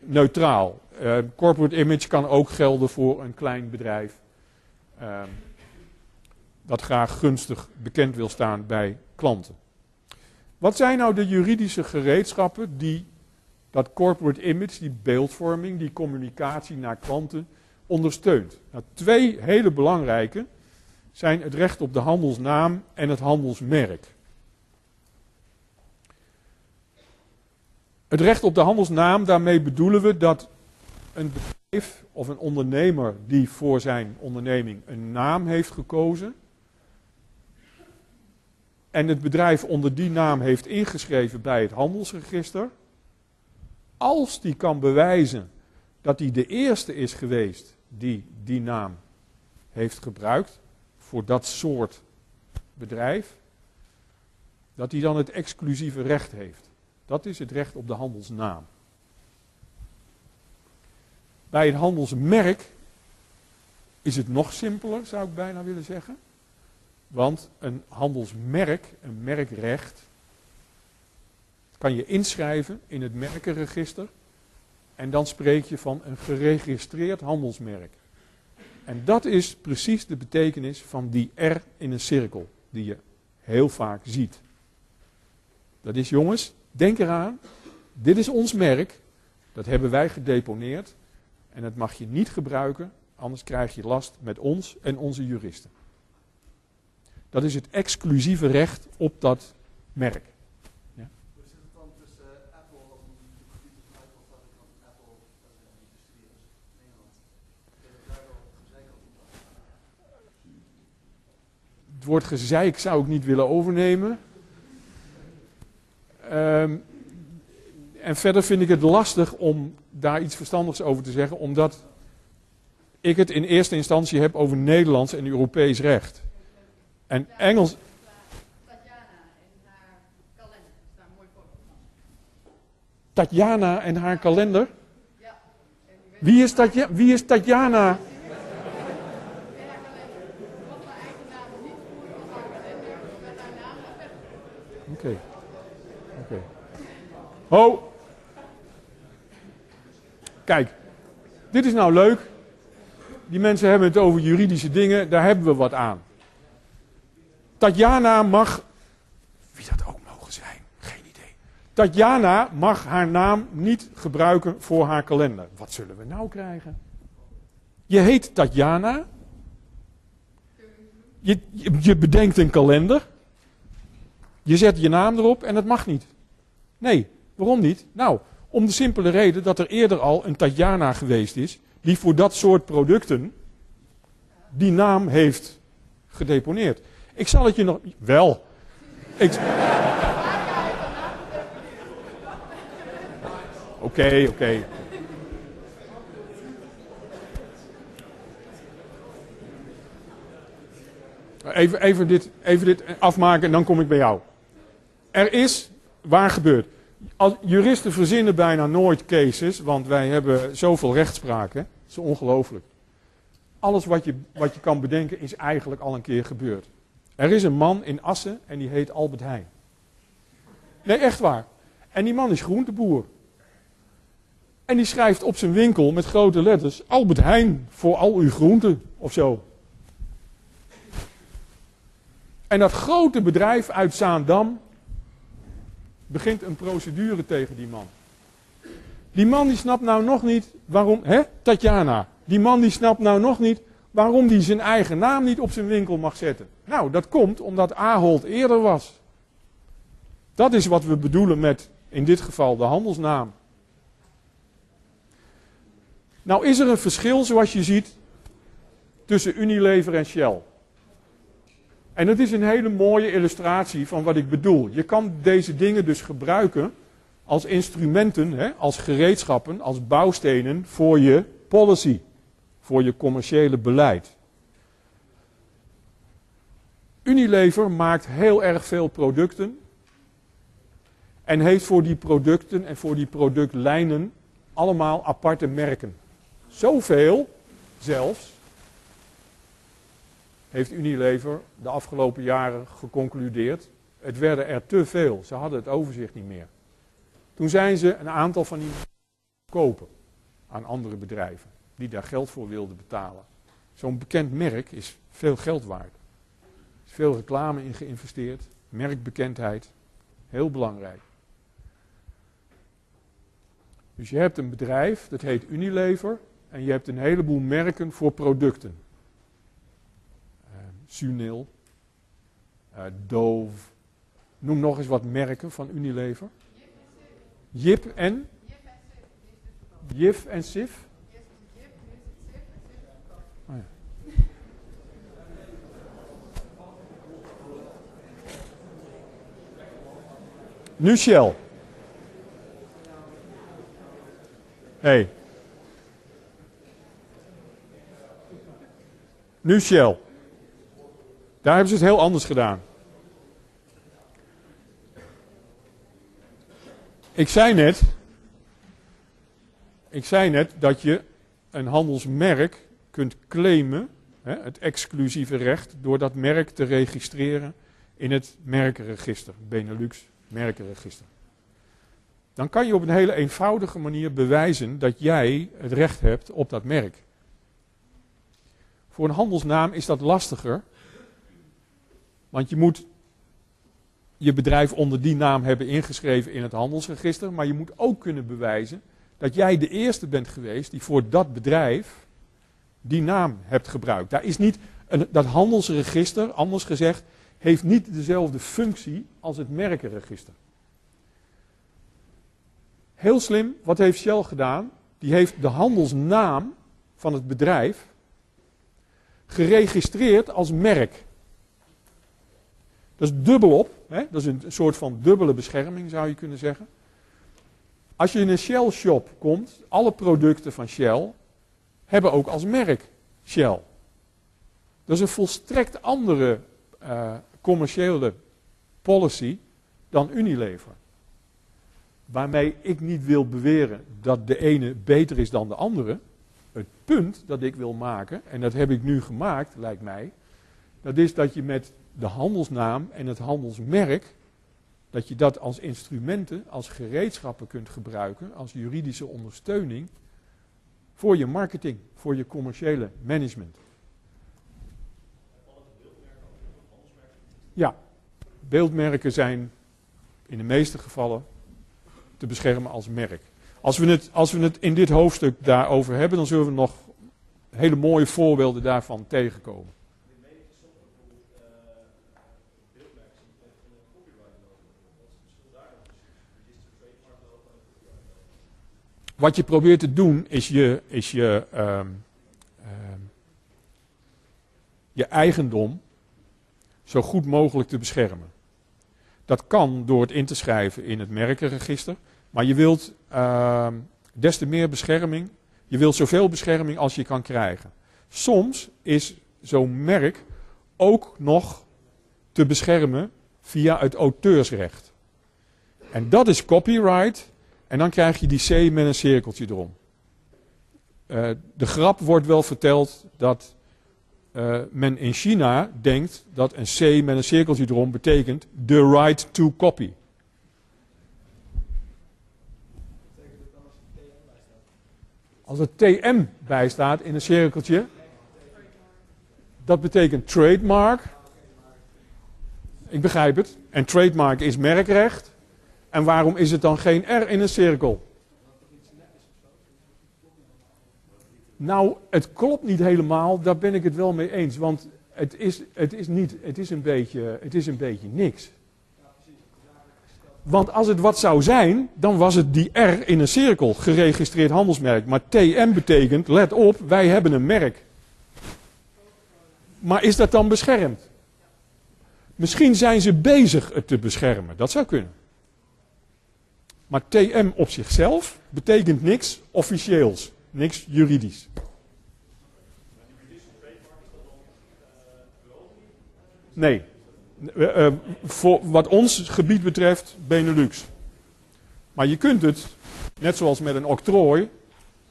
neutraal. Uh, corporate image kan ook gelden voor een klein bedrijf. Uh, dat graag gunstig bekend wil staan bij klanten. Wat zijn nou de juridische gereedschappen die dat corporate image, die beeldvorming, die communicatie naar klanten ondersteunt? Nou, twee hele belangrijke zijn het recht op de handelsnaam en het handelsmerk. Het recht op de handelsnaam, daarmee bedoelen we dat een bedrijf of een ondernemer die voor zijn onderneming een naam heeft gekozen, en het bedrijf onder die naam heeft ingeschreven bij het handelsregister, als die kan bewijzen dat hij de eerste is geweest die die naam heeft gebruikt voor dat soort bedrijf, dat hij dan het exclusieve recht heeft. Dat is het recht op de handelsnaam. Bij het handelsmerk is het nog simpeler, zou ik bijna willen zeggen. Want een handelsmerk, een merkrecht, kan je inschrijven in het merkenregister. En dan spreek je van een geregistreerd handelsmerk. En dat is precies de betekenis van die R in een cirkel, die je heel vaak ziet. Dat is jongens, denk eraan, dit is ons merk, dat hebben wij gedeponeerd en dat mag je niet gebruiken, anders krijg je last met ons en onze juristen. Dat is het exclusieve recht op dat merk. Ja? Hoe zit het dan tussen uh, Apple als een computerfabrikant en Apple als een industrie als Nederland? daar wel gezeik Het woord gezeik zou ik niet willen overnemen. Um, en verder vind ik het lastig om daar iets verstandigs over te zeggen, omdat ik het in eerste instantie heb over Nederlands en Europees recht. En Engels. Tatjana en haar kalender? Wie is, Tatja, wie is Tatjana? Oké. Oké. Ho! Kijk, dit is nou leuk. Die mensen hebben het over juridische dingen, daar hebben we wat aan. Tatjana mag, wie dat ook mogen zijn, geen idee. Tatjana mag haar naam niet gebruiken voor haar kalender. Wat zullen we nou krijgen? Je heet Tatjana. Je, je, je bedenkt een kalender. Je zet je naam erop en het mag niet. Nee, waarom niet? Nou, om de simpele reden dat er eerder al een Tatjana geweest is die voor dat soort producten die naam heeft gedeponeerd. Ik zal het je nog. Wel. Oké, oké. Even, even, dit, even dit afmaken en dan kom ik bij jou. Er is, waar gebeurt? Juristen verzinnen bijna nooit cases, want wij hebben zoveel rechtspraak. Hè? Dat is ongelooflijk. Alles wat je, wat je kan bedenken is eigenlijk al een keer gebeurd. Er is een man in Assen en die heet Albert Heijn. Nee, echt waar. En die man is groenteboer. En die schrijft op zijn winkel met grote letters: Albert Heijn voor al uw groenten of zo. En dat grote bedrijf uit Zaandam begint een procedure tegen die man. Die man die snapt nou nog niet waarom, hè, Tatjana, die man die snapt nou nog niet waarom die zijn eigen naam niet op zijn winkel mag zetten. Nou, dat komt omdat Ahold eerder was. Dat is wat we bedoelen met, in dit geval, de handelsnaam. Nou is er een verschil, zoals je ziet, tussen Unilever en Shell. En dat is een hele mooie illustratie van wat ik bedoel. Je kan deze dingen dus gebruiken als instrumenten, hè, als gereedschappen, als bouwstenen voor je policy, voor je commerciële beleid. Unilever maakt heel erg veel producten en heeft voor die producten en voor die productlijnen allemaal aparte merken. Zoveel zelfs heeft Unilever de afgelopen jaren geconcludeerd. Het werden er te veel. Ze hadden het overzicht niet meer. Toen zijn ze een aantal van die kopen aan andere bedrijven die daar geld voor wilden betalen. Zo'n bekend merk is veel geld waard. Er is veel reclame in geïnvesteerd, merkbekendheid, heel belangrijk. Dus je hebt een bedrijf, dat heet Unilever, en je hebt een heleboel merken voor producten. Sunil, uh, Dove. Noem nog eens wat merken van Unilever. Jip en? Jif en Sif. Oh. Nu Shell. Hey. Nu. Daar hebben ze het heel anders gedaan. Ik zei net, ik zei net dat je een handelsmerk kunt claimen, hè, het exclusieve recht, door dat merk te registreren in het merkenregister, Benelux merkenregister. Dan kan je op een hele eenvoudige manier bewijzen dat jij het recht hebt op dat merk. Voor een handelsnaam is dat lastiger, want je moet je bedrijf onder die naam hebben ingeschreven in het handelsregister. Maar je moet ook kunnen bewijzen dat jij de eerste bent geweest die voor dat bedrijf die naam hebt gebruikt. Daar is niet een, dat handelsregister, anders gezegd, heeft niet dezelfde functie als het merkenregister. Heel slim, wat heeft Shell gedaan? Die heeft de handelsnaam van het bedrijf geregistreerd als merk. Dat is dubbelop. Hè? Dat is een soort van dubbele bescherming, zou je kunnen zeggen. Als je in een Shell shop komt, alle producten van Shell hebben ook als merk Shell. Dat is een volstrekt andere uh, commerciële policy dan Unilever. Waarmee ik niet wil beweren dat de ene beter is dan de andere. Het punt dat ik wil maken, en dat heb ik nu gemaakt, lijkt mij, dat is dat je met de handelsnaam en het handelsmerk, dat je dat als instrumenten, als gereedschappen kunt gebruiken, als juridische ondersteuning voor je marketing, voor je commerciële management. Ja, beeldmerken zijn in de meeste gevallen te beschermen als merk. Als we, het, als we het in dit hoofdstuk daarover hebben, dan zullen we nog hele mooie voorbeelden daarvan tegenkomen. Wat je probeert te doen is je, is je, ehm, ehm, je eigendom zo goed mogelijk te beschermen. Dat kan door het in te schrijven in het merkenregister. Maar je wilt uh, des te meer bescherming. Je wilt zoveel bescherming als je kan krijgen. Soms is zo'n merk ook nog te beschermen via het auteursrecht. En dat is copyright. En dan krijg je die C met een cirkeltje erom. Uh, de grap wordt wel verteld dat uh, men in China denkt dat een C met een cirkeltje erom betekent the right to copy. Als er TM bij staat in een cirkeltje, dat betekent trademark. Ik begrijp het. En trademark is merkrecht. En waarom is het dan geen R in een cirkel? Nou, het klopt niet helemaal, daar ben ik het wel mee eens. Want het is, het is, niet, het is, een, beetje, het is een beetje niks. Want als het wat zou zijn, dan was het die R in een cirkel, geregistreerd handelsmerk. Maar TM betekent, let op, wij hebben een merk. Maar is dat dan beschermd? Misschien zijn ze bezig het te beschermen, dat zou kunnen. Maar TM op zichzelf betekent niks officieels. Niks juridisch. Nee. Uh, voor wat ons gebied betreft, Benelux. Maar je kunt het, net zoals met een octrooi,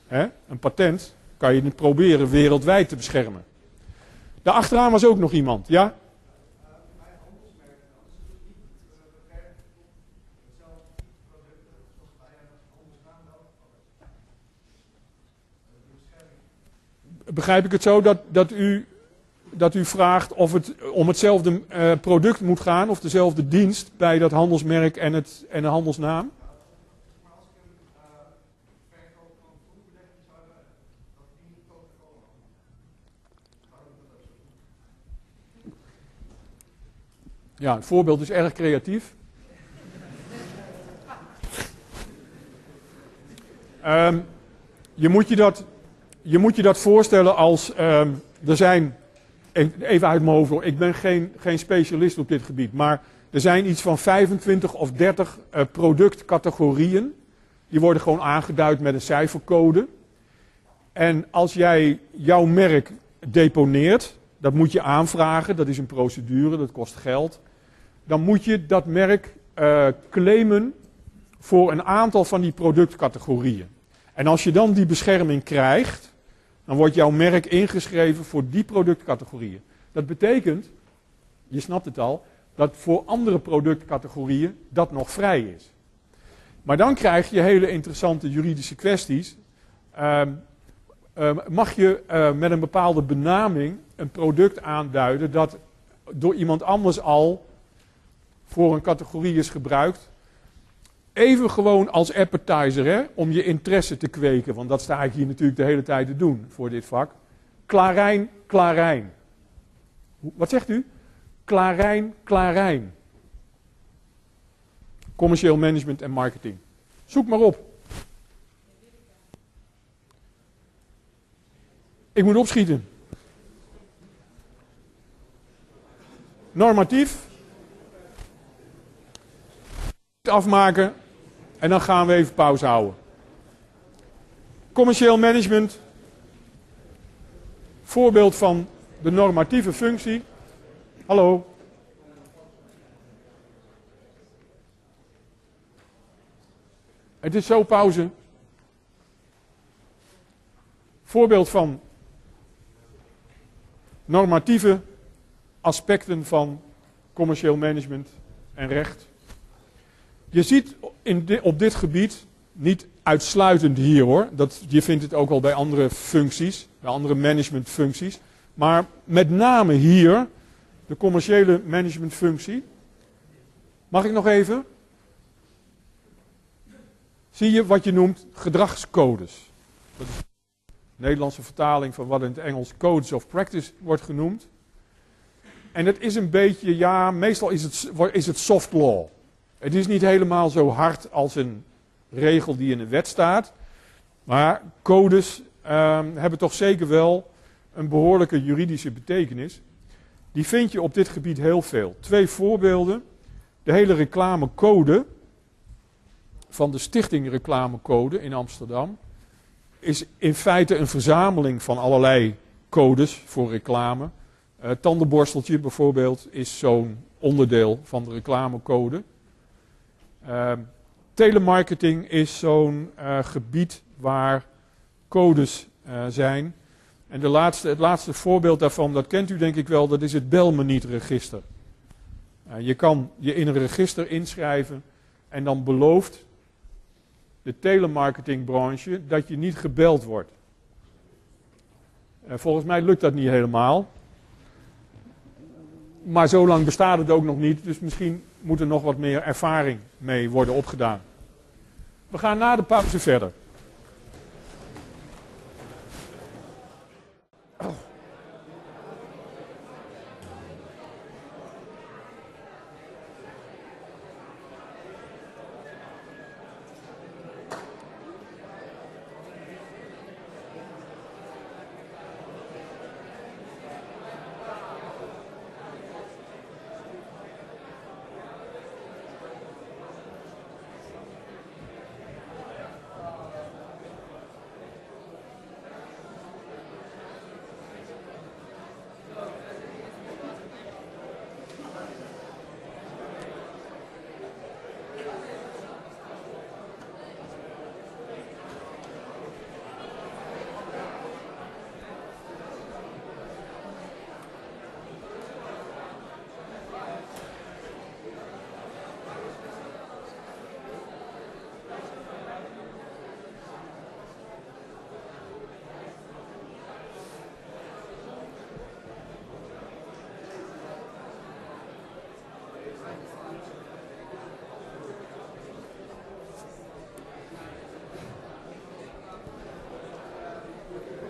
hè, een patent, kan je het proberen wereldwijd te beschermen. Daarachteraan was ook nog iemand, ja? Begrijp ik het zo dat, dat, u, dat u vraagt of het om hetzelfde uh, product moet gaan of dezelfde dienst bij dat handelsmerk en, het, en de handelsnaam? Ja, het voorbeeld is erg creatief. um, je moet je dat je moet je dat voorstellen als, uh, er zijn, even uit mijn hoofd, ik ben geen, geen specialist op dit gebied, maar er zijn iets van 25 of 30 uh, productcategorieën. Die worden gewoon aangeduid met een cijfercode. En als jij jouw merk deponeert, dat moet je aanvragen, dat is een procedure, dat kost geld. Dan moet je dat merk uh, claimen voor een aantal van die productcategorieën. En als je dan die bescherming krijgt, dan wordt jouw merk ingeschreven voor die productcategorieën. Dat betekent, je snapt het al, dat voor andere productcategorieën dat nog vrij is. Maar dan krijg je hele interessante juridische kwesties. Uh, uh, mag je uh, met een bepaalde benaming een product aanduiden dat door iemand anders al voor een categorie is gebruikt, Even gewoon als appetizer, hè, om je interesse te kweken. Want dat sta ik hier natuurlijk de hele tijd te doen voor dit vak. Klarijn, Klarijn. Wat zegt u? Klarijn, Klarijn. Commercieel management en marketing. Zoek maar op. Ik moet opschieten. Normatief. Afmaken. En dan gaan we even pauze houden. Commercieel management. Voorbeeld van de normatieve functie. Hallo. Het is zo pauze. Voorbeeld van normatieve aspecten van commercieel management en recht. Je ziet in op dit gebied, niet uitsluitend hier hoor, dat, je vindt het ook wel bij andere functies, bij andere managementfuncties, maar met name hier, de commerciële managementfunctie. Mag ik nog even? Zie je wat je noemt gedragscodes. Dat is de Nederlandse vertaling van wat in het Engels codes of practice wordt genoemd. En het is een beetje, ja, meestal is het, is het soft law. Het is niet helemaal zo hard als een regel die in een wet staat. Maar codes ehm, hebben toch zeker wel een behoorlijke juridische betekenis. Die vind je op dit gebied heel veel. Twee voorbeelden. De hele reclamecode van de Stichting Reclamecode in Amsterdam is in feite een verzameling van allerlei codes voor reclame. Uh, tandenborsteltje bijvoorbeeld is zo'n onderdeel van de reclamecode. Uh, telemarketing is zo'n uh, gebied waar codes uh, zijn. En de laatste, het laatste voorbeeld daarvan, dat kent u denk ik wel, dat is het Belmeniet-register. je kan je in een register inschrijven en dan belooft de telemarketingbranche dat je niet gebeld wordt. volgens mij lukt dat niet helemaal. Maar zo lang bestaat het ook nog niet, dus misschien moet er nog wat meer ervaring mee worden opgedaan. We gaan na de pauze verder.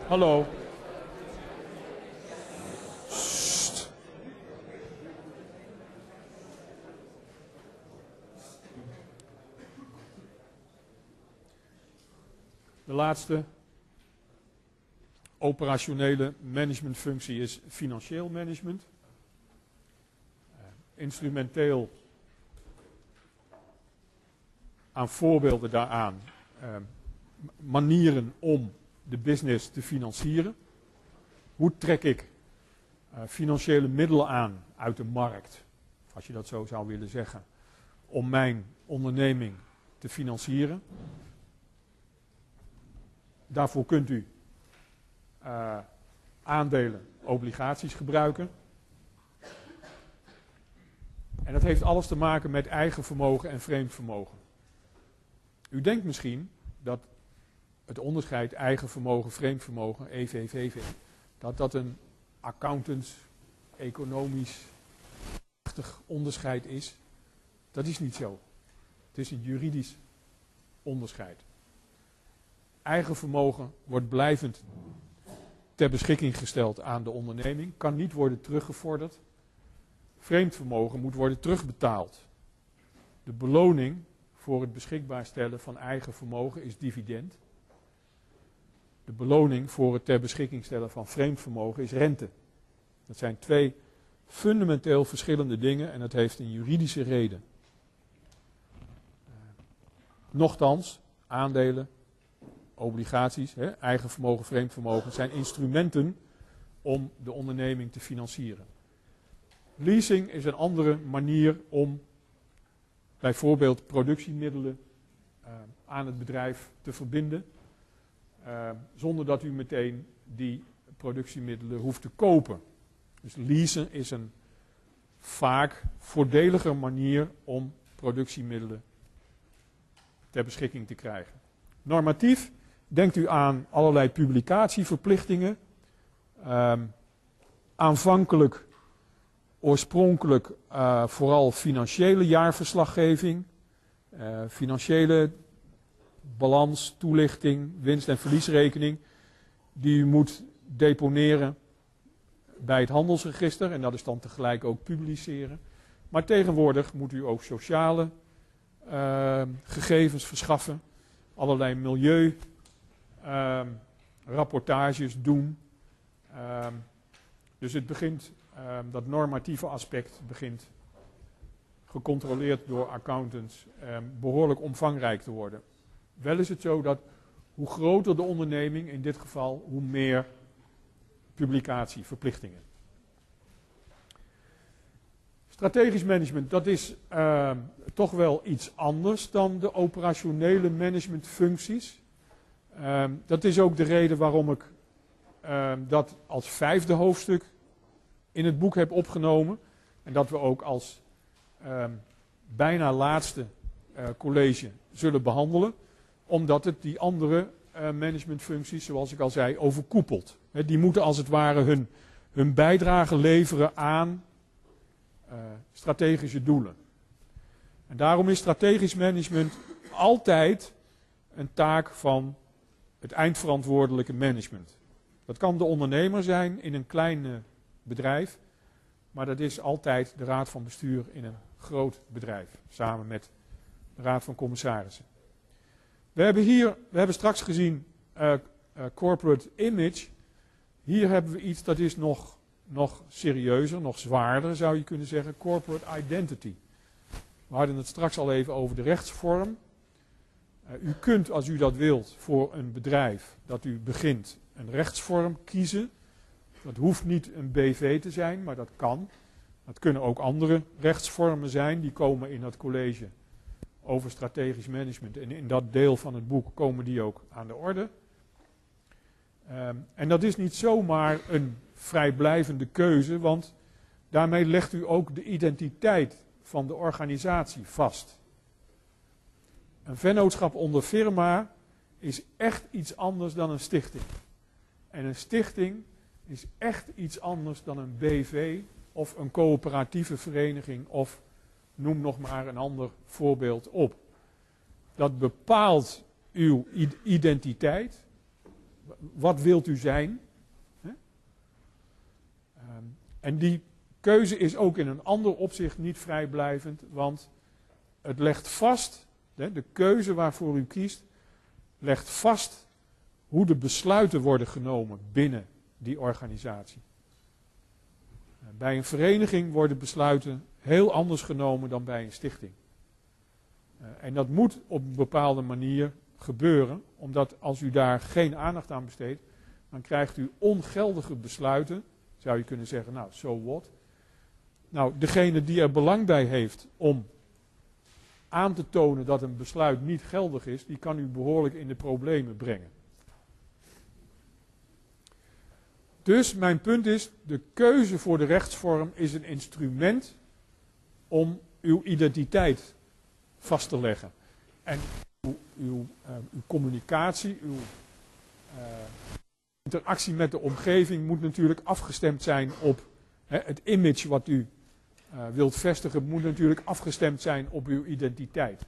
Hallo. De laatste operationele managementfunctie is financieel management. Uh, instrumenteel aan voorbeelden daaraan. Uh, manieren om de business te financieren. Hoe trek ik uh, financiële middelen aan uit de markt, als je dat zo zou willen zeggen, om mijn onderneming te financieren? Daarvoor kunt u uh, aandelen, obligaties gebruiken. En dat heeft alles te maken met eigen vermogen en vreemd vermogen. U denkt misschien dat het onderscheid eigen vermogen, vreemd vermogen, EVVV, dat dat een accountants, economisch onderscheid is. Dat is niet zo. Het is een juridisch onderscheid. Eigen vermogen wordt blijvend ter beschikking gesteld aan de onderneming, kan niet worden teruggevorderd. Vreemd vermogen moet worden terugbetaald. De beloning voor het beschikbaar stellen van eigen vermogen is dividend de beloning voor het ter beschikking stellen van vreemd vermogen is rente. Dat zijn twee fundamenteel verschillende dingen en dat heeft een juridische reden. Uh, nochtans, aandelen, obligaties, hè, eigen vermogen, vreemd vermogen, zijn instrumenten om de onderneming te financieren. Leasing is een andere manier om bijvoorbeeld productiemiddelen eh, aan het bedrijf te verbinden. Eh, zonder dat u meteen die productiemiddelen hoeft te kopen. Dus leasen is een vaak voordeliger manier om productiemiddelen ter beschikking te krijgen. Normatief denkt u aan allerlei publicatieverplichtingen. Ehm, aanvankelijk, oorspronkelijk eh, vooral financiële jaarverslaggeving, eh, financiële balans, toelichting, winst- en verliesrekening, die u moet deponeren bij het handelsregister en dat is dan tegelijk ook publiceren. Maar tegenwoordig moet u ook sociale eh, gegevens verschaffen, allerlei milieurapportages doen. Ehm, dus het begint, ehm, dat normatieve aspect begint gecontroleerd door accountants ehm, behoorlijk omvangrijk te worden. Wel is het zo dat hoe groter de onderneming, in dit geval, hoe meer publicatieverplichtingen. Strategisch management, dat is uh, toch wel iets anders dan de operationele managementfuncties. Uh, dat is ook de reden waarom ik uh, dat als vijfde hoofdstuk in het boek heb opgenomen. En dat we ook als ehm, bijna laatste eh, college zullen behandelen. Omdat het die andere uh, managementfuncties, zoals ik al zei, overkoepelt. Die moeten als het ware hun, hun bijdrage leveren aan uh, strategische doelen. En daarom is strategisch management altijd een taak van het eindverantwoordelijke management. Dat kan de ondernemer zijn in een klein uh, bedrijf, maar dat is altijd de raad van bestuur in een groot bedrijf, samen met de raad van commissarissen. We hebben hier, we hebben straks gezien uh, uh, corporate image. Hier hebben we iets dat is nog, nog serieuzer, nog zwaarder zou je kunnen zeggen, corporate identity. We hadden het straks al even over de rechtsvorm. Uh, u kunt, als u dat wilt, voor een bedrijf dat u begint een rechtsvorm kiezen. Dat hoeft niet een BV te zijn, maar dat kan. Dat kunnen ook andere rechtsvormen zijn, die komen in dat college over strategisch management. En in dat deel van het boek komen die ook aan de orde. Um, en dat is niet zomaar een vrijblijvende keuze, want daarmee legt u ook de identiteit van de organisatie vast. Een vennootschap onder firma is echt iets anders dan een stichting. En een stichting is echt iets anders dan een BV of een coöperatieve vereniging of noem nog maar een ander voorbeeld op. Dat bepaalt uw identiteit. Wat wilt u zijn? Um, en die keuze is ook in een ander opzicht niet vrijblijvend, want het legt vast, de keuze waarvoor u kiest, legt vast hoe de besluiten worden genomen binnen die organisatie. Bij een vereniging worden besluiten heel anders genomen dan bij een stichting. Uh, en dat moet op een bepaalde manier gebeuren, omdat als u daar geen aandacht aan besteedt, dan krijgt u ongeldige besluiten. Zou je kunnen zeggen, nou, so what? Nou, degene die er belang bij heeft om aan te tonen dat een besluit niet geldig is, die kan u behoorlijk in de problemen brengen. Dus mijn punt is, de keuze voor de rechtsvorm is een instrument om uw identiteit vast te leggen. En uw, uw, uw communicatie, uw uh, interactie met de omgeving moet natuurlijk afgestemd zijn op hè, het image wat u uh, wilt vestigen, moet natuurlijk afgestemd zijn op uw identiteit.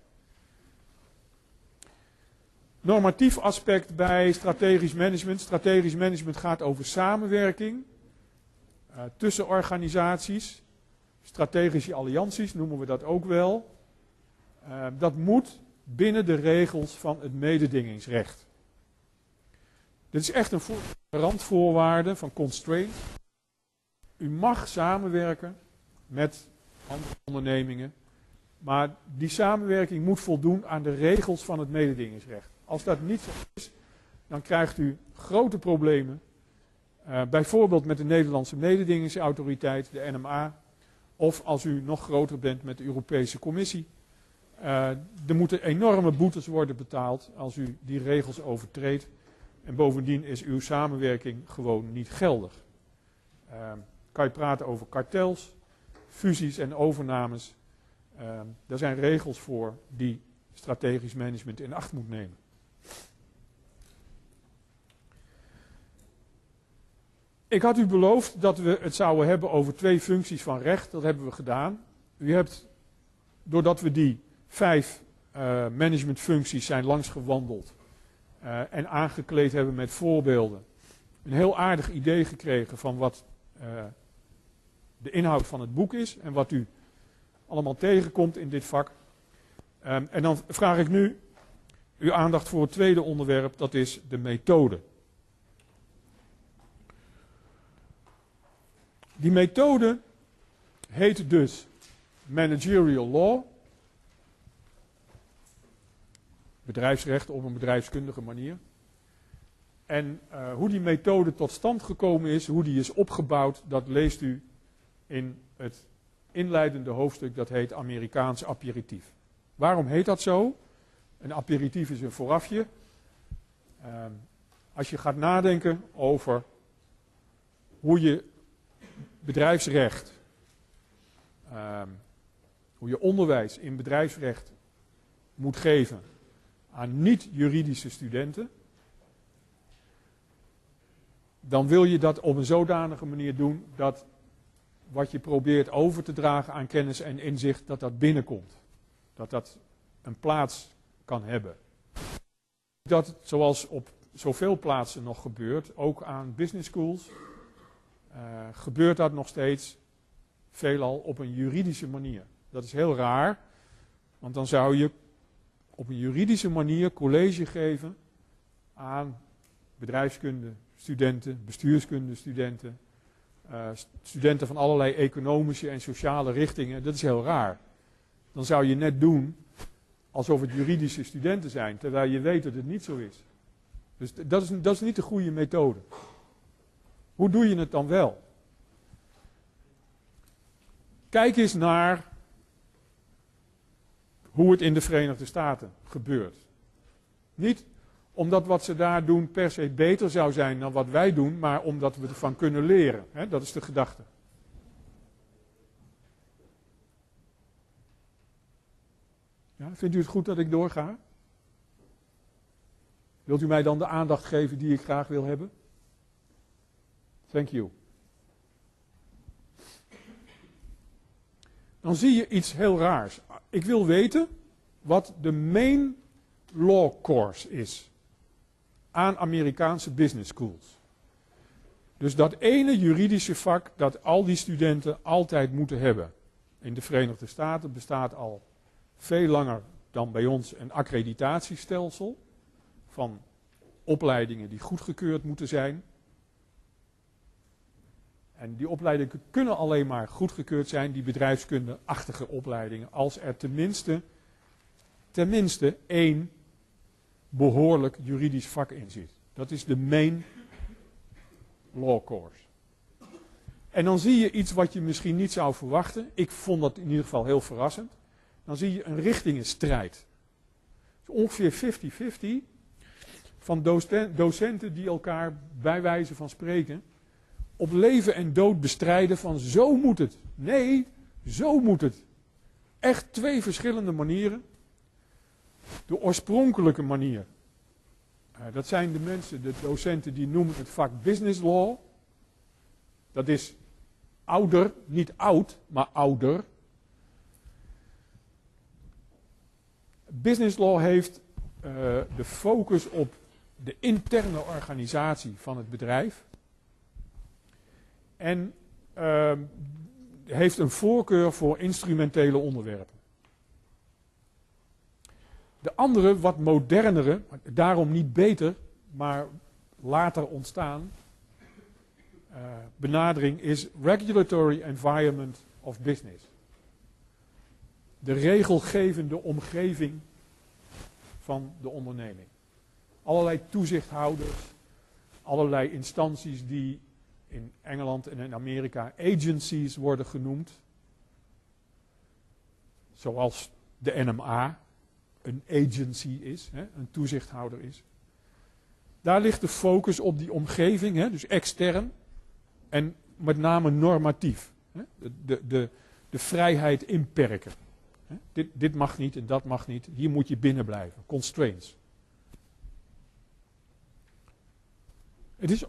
Normatief aspect bij strategisch management. Strategisch management gaat over samenwerking uh, tussen organisaties. Strategische allianties noemen we dat ook wel. Uh, dat moet binnen de regels van het mededingingsrecht. Dit is echt een randvoorwaarde van constraint. U mag samenwerken met andere ondernemingen, maar die samenwerking moet voldoen aan de regels van het mededingingsrecht. Als dat niet zo is, dan krijgt u grote problemen. Uh, bijvoorbeeld met de Nederlandse mededingingsautoriteit, de NMA. Of als u nog groter bent met de Europese Commissie. Uh, er moeten enorme boetes worden betaald als u die regels overtreedt. En bovendien is uw samenwerking gewoon niet geldig. Uh, kan je praten over kartels, fusies en overnames. Daar zijn regels voor die strategisch management in acht moet nemen. Ik had u beloofd dat we het zouden hebben over twee functies van recht. Dat hebben we gedaan. U hebt, doordat we die vijf uh, managementfuncties zijn langsgewandeld uh, en aangekleed hebben met voorbeelden, een heel aardig idee gekregen van wat uh, de inhoud van het boek is en wat u allemaal tegenkomt in dit vak. Um, en dan vraag ik nu uw aandacht voor het tweede onderwerp, dat is de methode. Die methode heet dus managerial law. Bedrijfsrecht op een bedrijfskundige manier. En uh, hoe die methode tot stand gekomen is, hoe die is opgebouwd, dat leest u in het inleidende hoofdstuk, dat heet Amerikaans aperitief. Waarom heet dat zo? Een aperitief is een voorafje. Uh, als je gaat nadenken over hoe je bedrijfsrecht, uh, hoe je onderwijs in bedrijfsrecht moet geven aan niet-juridische studenten, dan wil je dat op een zodanige manier doen dat wat je probeert over te dragen aan kennis en inzicht, dat dat binnenkomt. Dat dat een plaats kan hebben. Dat, zoals op zoveel plaatsen nog gebeurt, ook aan business schools, uh, gebeurt dat nog steeds veelal op een juridische manier. Dat is heel raar, want dan zou je op een juridische manier college geven aan bedrijfskunde studenten, bestuurskunde studenten, uh, studenten van allerlei economische en sociale richtingen. Dat is heel raar. Dan zou je net doen alsof het juridische studenten zijn, terwijl je weet dat het niet zo is. Dus dat is, dat is niet de goede methode. Hoe doe je het dan wel? Kijk eens naar hoe het in de Verenigde Staten gebeurt. Niet omdat wat ze daar doen per se beter zou zijn dan wat wij doen, maar omdat we ervan kunnen leren. Dat is de gedachte. Ja, vindt u het goed dat ik doorga? Wilt u mij dan de aandacht geven die ik graag wil hebben? Thank you. Dan zie je iets heel raars. Ik wil weten wat de main law course is aan Amerikaanse business schools. Dus dat ene juridische vak dat al die studenten altijd moeten hebben. In de Verenigde Staten bestaat al veel langer dan bij ons een accreditatiestelsel van opleidingen die goedgekeurd moeten zijn. En die opleidingen kunnen alleen maar goedgekeurd zijn, die bedrijfskunde-achtige opleidingen, als er tenminste, tenminste één behoorlijk juridisch vak in zit. Dat is de main law course. En dan zie je iets wat je misschien niet zou verwachten. Ik vond dat in ieder geval heel verrassend. Dan zie je een richtingenstrijd. ongeveer 50-50 van docenten die elkaar bij wijze van spreken op leven en dood bestrijden van zo moet het. Nee, zo moet het. Echt twee verschillende manieren. De oorspronkelijke manier. Uh, dat zijn de mensen, de docenten, die noemen het vak business law. Dat is ouder, niet oud, maar ouder. Business law heeft uh, de focus op de interne organisatie van het bedrijf. En uh, heeft een voorkeur voor instrumentele onderwerpen. De andere, wat modernere, daarom niet beter, maar later ontstaan, uh, benadering is regulatory environment of business. De regelgevende omgeving van de onderneming. Allerlei toezichthouders, allerlei instanties die in Engeland en in Amerika agencies worden genoemd. Zoals de NMA een agency is, hè, een toezichthouder is. Daar ligt de focus op die omgeving, hè, dus extern en met name normatief. Hè, de, de, de, vrijheid inperken. Dit, dit mag niet en dat mag niet. Hier moet je binnen blijven. Constraints. Het is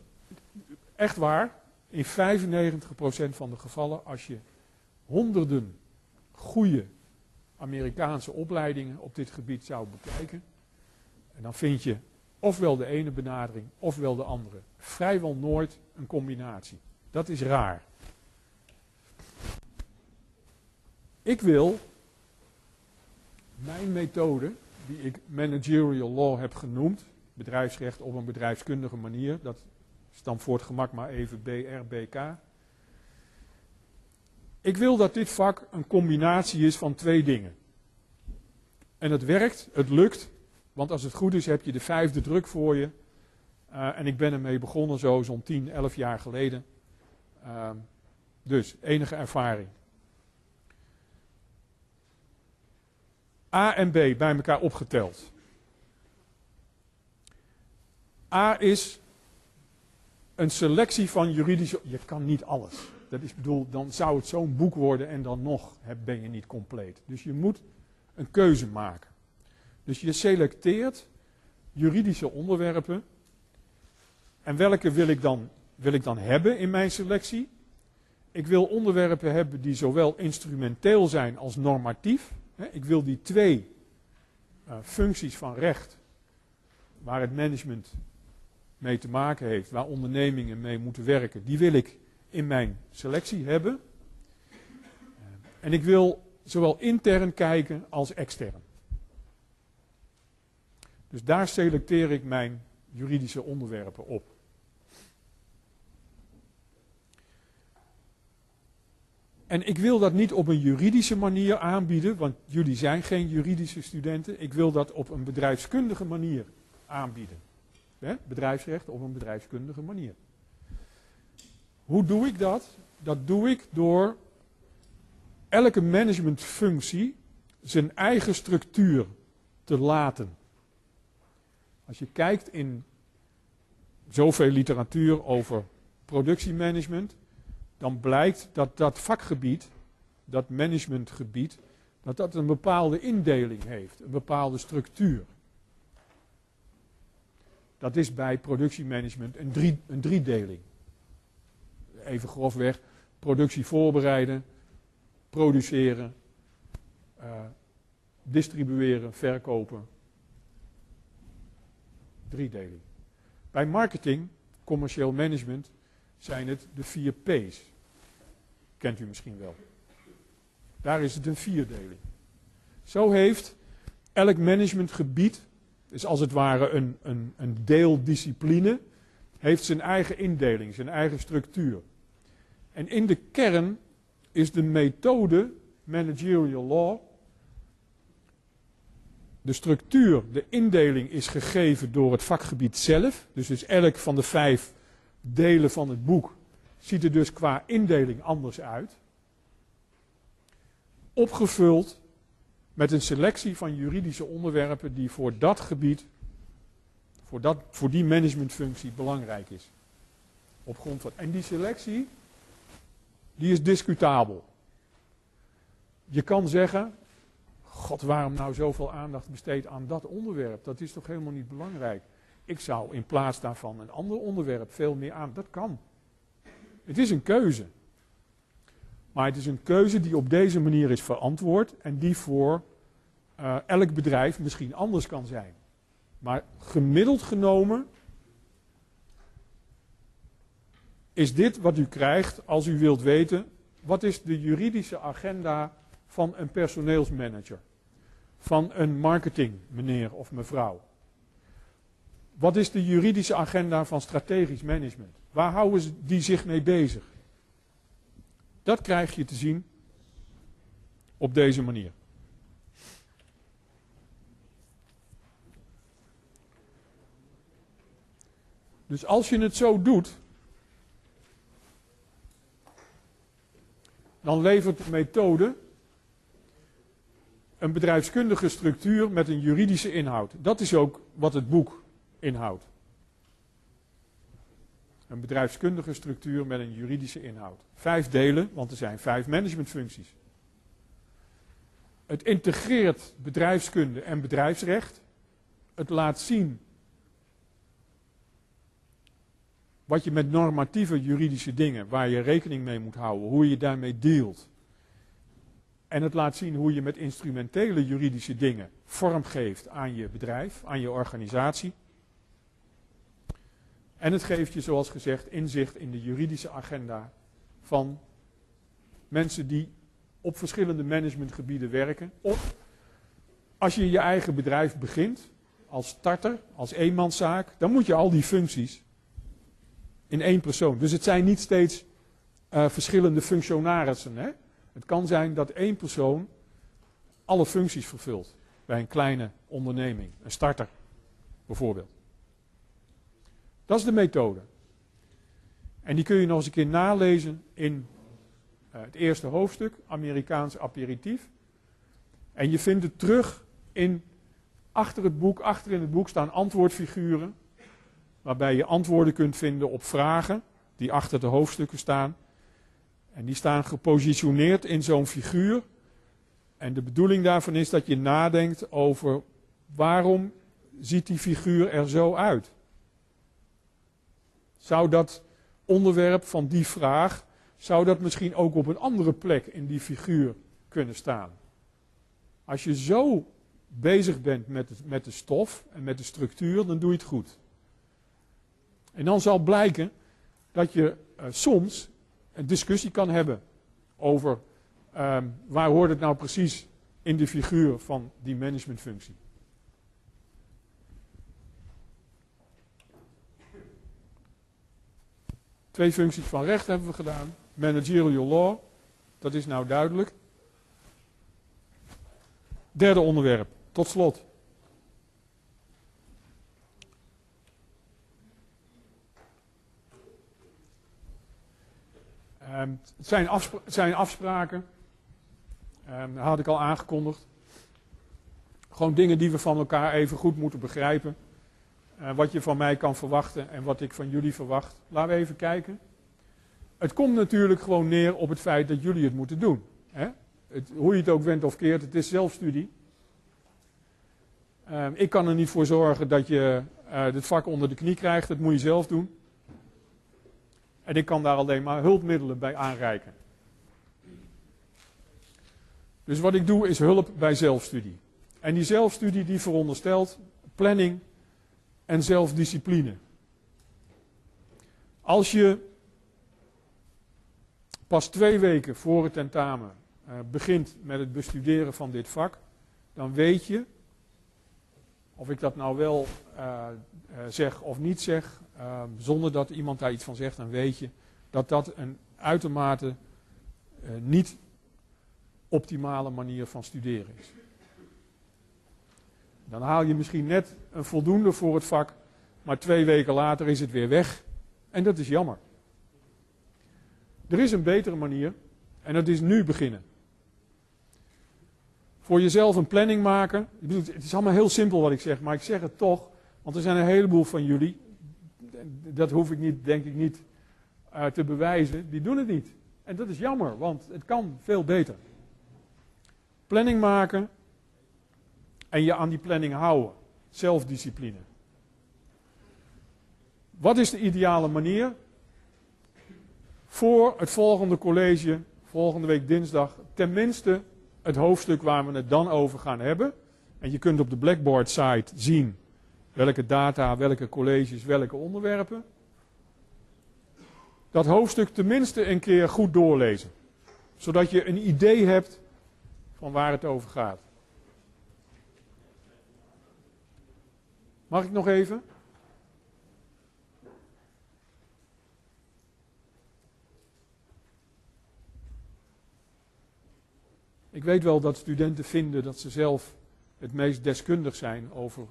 echt waar, in 95% van de gevallen, als je honderden goede Amerikaanse opleidingen op dit gebied zou bekijken, en dan vind je ofwel de ene benadering ofwel de andere. Vrijwel nooit een combinatie. Dat is raar. Ik wil mijn methode, die ik managerial law heb genoemd, bedrijfsrecht op een bedrijfskundige manier, dat dan voor het gemak maar even BRBK. Ik wil dat dit vak een combinatie is van twee dingen. En het werkt, het lukt, want als het goed is heb je de vijfde druk voor je. Uh, en ik ben ermee begonnen zo zo'n 10, 11 jaar geleden. Uh, dus enige ervaring. A en B bij elkaar opgeteld. A is een selectie van juridische. Je kan niet alles. Dat is bedoel, dan zou het zo'n boek worden en dan nog ben je niet compleet. Dus je moet een keuze maken. Dus je selecteert juridische onderwerpen. En welke wil ik dan, wil ik dan hebben in mijn selectie? Ik wil onderwerpen hebben die zowel instrumenteel zijn als normatief. Ik wil die twee uh, functies van recht, waar het management mee te maken heeft, waar ondernemingen mee moeten werken, die wil ik in mijn selectie hebben. En ik wil zowel intern kijken als extern. Dus daar selecteer ik mijn juridische onderwerpen op. En ik wil dat niet op een juridische manier aanbieden, want jullie zijn geen juridische studenten. Ik wil dat op een bedrijfskundige manier aanbieden. Bedrijfsrecht op een bedrijfskundige manier. Hoe doe ik dat? Dat doe ik door elke managementfunctie zijn eigen structuur te laten. Als je kijkt in zoveel literatuur over productiemanagement, dan blijkt dat dat vakgebied, dat managementgebied, dat dat een bepaalde indeling heeft, een bepaalde structuur. Dat is bij productiemanagement een, drie, een driedeling. Even grofweg, productie voorbereiden, produceren, uh, distribueren, verkopen. Driedeling. Bij marketing, commercieel management, zijn het de vier P's. Kent u misschien wel. Daar is het een vierdeling. Zo heeft elk managementgebied, is als het ware een, een, een deeldiscipline, heeft zijn eigen indeling, zijn eigen structuur. En in de kern is de methode managerial law. De structuur, de indeling is gegeven door het vakgebied zelf. Dus, dus elk van de vijf delen van het boek ziet er dus qua indeling anders uit. Opgevuld met een selectie van juridische onderwerpen die voor dat gebied, voor, dat, voor die managementfunctie belangrijk is. Op grond van. En die selectie die is discutabel. Je kan zeggen, god waarom nou zoveel aandacht besteed aan dat onderwerp? Dat is toch helemaal niet belangrijk? Ik zou in plaats daarvan een ander onderwerp veel meer aan. Dat kan. Het is een keuze. Maar het is een keuze die op deze manier is verantwoord en die voor uh, elk bedrijf misschien anders kan zijn. Maar gemiddeld genomen is dit wat u krijgt als u wilt weten wat is de juridische agenda van een personeelsmanager, van een marketing meneer of mevrouw. Wat is de juridische agenda van strategisch management? Waar houden die zich mee bezig? Dat krijg je te zien op deze manier. Dus als je het zo doet, dan levert de methode een bedrijfskundige structuur met een juridische inhoud. Dat is ook wat het boek inhoudt. Een bedrijfskundige structuur met een juridische inhoud. Vijf delen, want er zijn vijf managementfuncties. Het integreert bedrijfskunde en bedrijfsrecht. Het laat zien wat je met normatieve juridische dingen, waar je rekening mee moet houden, hoe je daarmee dealt. En het laat zien hoe je met instrumentele juridische dingen vorm geeft aan je bedrijf, aan je organisatie. En het geeft je, zoals gezegd, inzicht in de juridische agenda van mensen die op verschillende managementgebieden werken. Of als je je eigen bedrijf begint, als starter, als eenmanszaak, dan moet je al die functies in één persoon. Dus het zijn niet steeds uh, verschillende functionarissen. Hè? Het kan zijn dat één persoon alle functies vervult bij een kleine onderneming, een starter bijvoorbeeld. Dat is de methode. En die kun je nog eens een keer nalezen in uh, het eerste hoofdstuk, Amerikaans aperitief. En je vindt het terug in, achter het boek, achter in het boek staan antwoordfiguren, waarbij je antwoorden kunt vinden op vragen die achter de hoofdstukken staan. En die staan gepositioneerd in zo'n figuur. En de bedoeling daarvan is dat je nadenkt over waarom ziet die figuur er zo uit? Zou dat onderwerp van die vraag, zou dat misschien ook op een andere plek in die figuur kunnen staan? Als je zo bezig bent met, met de stof en met de structuur, dan doe je het goed. En dan zal blijken dat je uh, soms een discussie kan hebben over uh, waar hoort het nou precies in de figuur van die managementfunctie. Twee functies van recht hebben we gedaan. Managerial law, dat is nou duidelijk. Derde onderwerp, tot slot. Het zijn, afspra zijn afspraken, dat had ik al aangekondigd. Gewoon dingen die we van elkaar even goed moeten begrijpen. Uh, wat je van mij kan verwachten en wat ik van jullie verwacht. Laten we even kijken. Het komt natuurlijk gewoon neer op het feit dat jullie het moeten doen. Hè? Het, hoe je het ook went of keert, het is zelfstudie. Um, ik kan er niet voor zorgen dat je uh, dit vak onder de knie krijgt, dat moet je zelf doen. En ik kan daar alleen maar hulpmiddelen bij aanreiken. Dus wat ik doe is hulp bij zelfstudie. En die zelfstudie die veronderstelt planning en zelfdiscipline. Als je pas twee weken voor het tentamen uh, begint met het bestuderen van dit vak, dan weet je, of ik dat nou wel uh, uh, zeg of niet zeg, zonder dat iemand daar iets van zegt, dan weet je dat dat een uitermate niet optimale manier van studeren is. Dan haal je misschien net een voldoende voor het vak, maar twee weken later is het weer weg. En dat is jammer. Er is een betere manier en dat is nu beginnen. Voor jezelf een planning maken. Het is allemaal heel simpel wat ik zeg, maar ik zeg het toch, want er zijn een heleboel van jullie, dat hoef ik niet, denk ik niet uh, te bewijzen, die doen het niet. En dat is jammer, want het kan veel beter. Planning maken en je aan die planning houden. Zelfdiscipline. Wat is de ideale manier? Voor het volgende college, volgende week dinsdag, tenminste het hoofdstuk waar we het dan over gaan hebben. En je kunt op de Blackboard site zien welke data, welke colleges, welke onderwerpen. Dat hoofdstuk tenminste een keer goed doorlezen. Zodat je een idee hebt van waar het over gaat. Mag ik nog even? Ik weet wel dat studenten vinden dat ze zelf het meest deskundig zijn over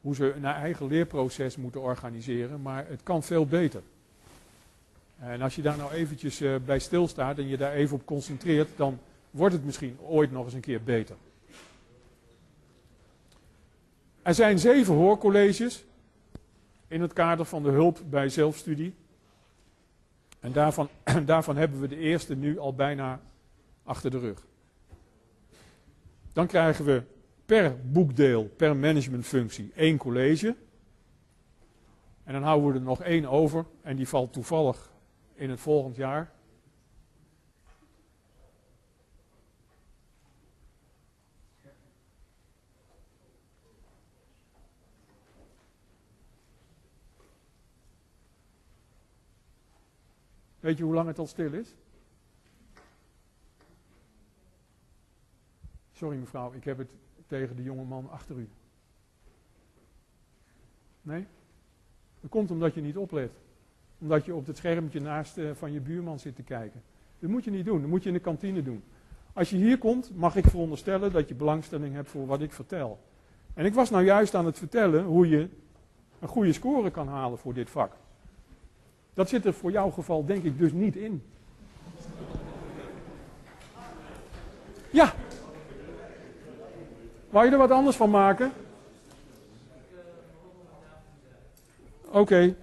hoe ze hun eigen leerproces moeten organiseren, maar het kan veel beter. En als je daar nou eventjes uh, bij stilstaat en je daar even op concentreert, dan wordt het misschien ooit nog eens een keer beter. Er zijn zeven hoorcolleges in het kader van de hulp bij zelfstudie. En daarvan, daarvan hebben we de eerste nu al bijna achter de rug. Dan krijgen we per boekdeel, per managementfunctie één college. En dan houden we er nog één over en die valt toevallig in het volgend jaar. Weet je hoe lang het al stil is? Sorry mevrouw, ik heb het tegen de jonge man achter u. Nee? Dat komt omdat je niet oplet. Omdat je op het schermpje naast uh, van je buurman zit te kijken. Dat moet je niet doen, dat moet je in de kantine doen. Als je hier komt, mag ik veronderstellen dat je belangstelling hebt voor wat ik vertel. En ik was nou juist aan het vertellen hoe je een goede score kan halen voor dit vak. Dat zit er voor jouw geval denk ik dus niet in. Ja. Wou je er wat anders van maken? Oké.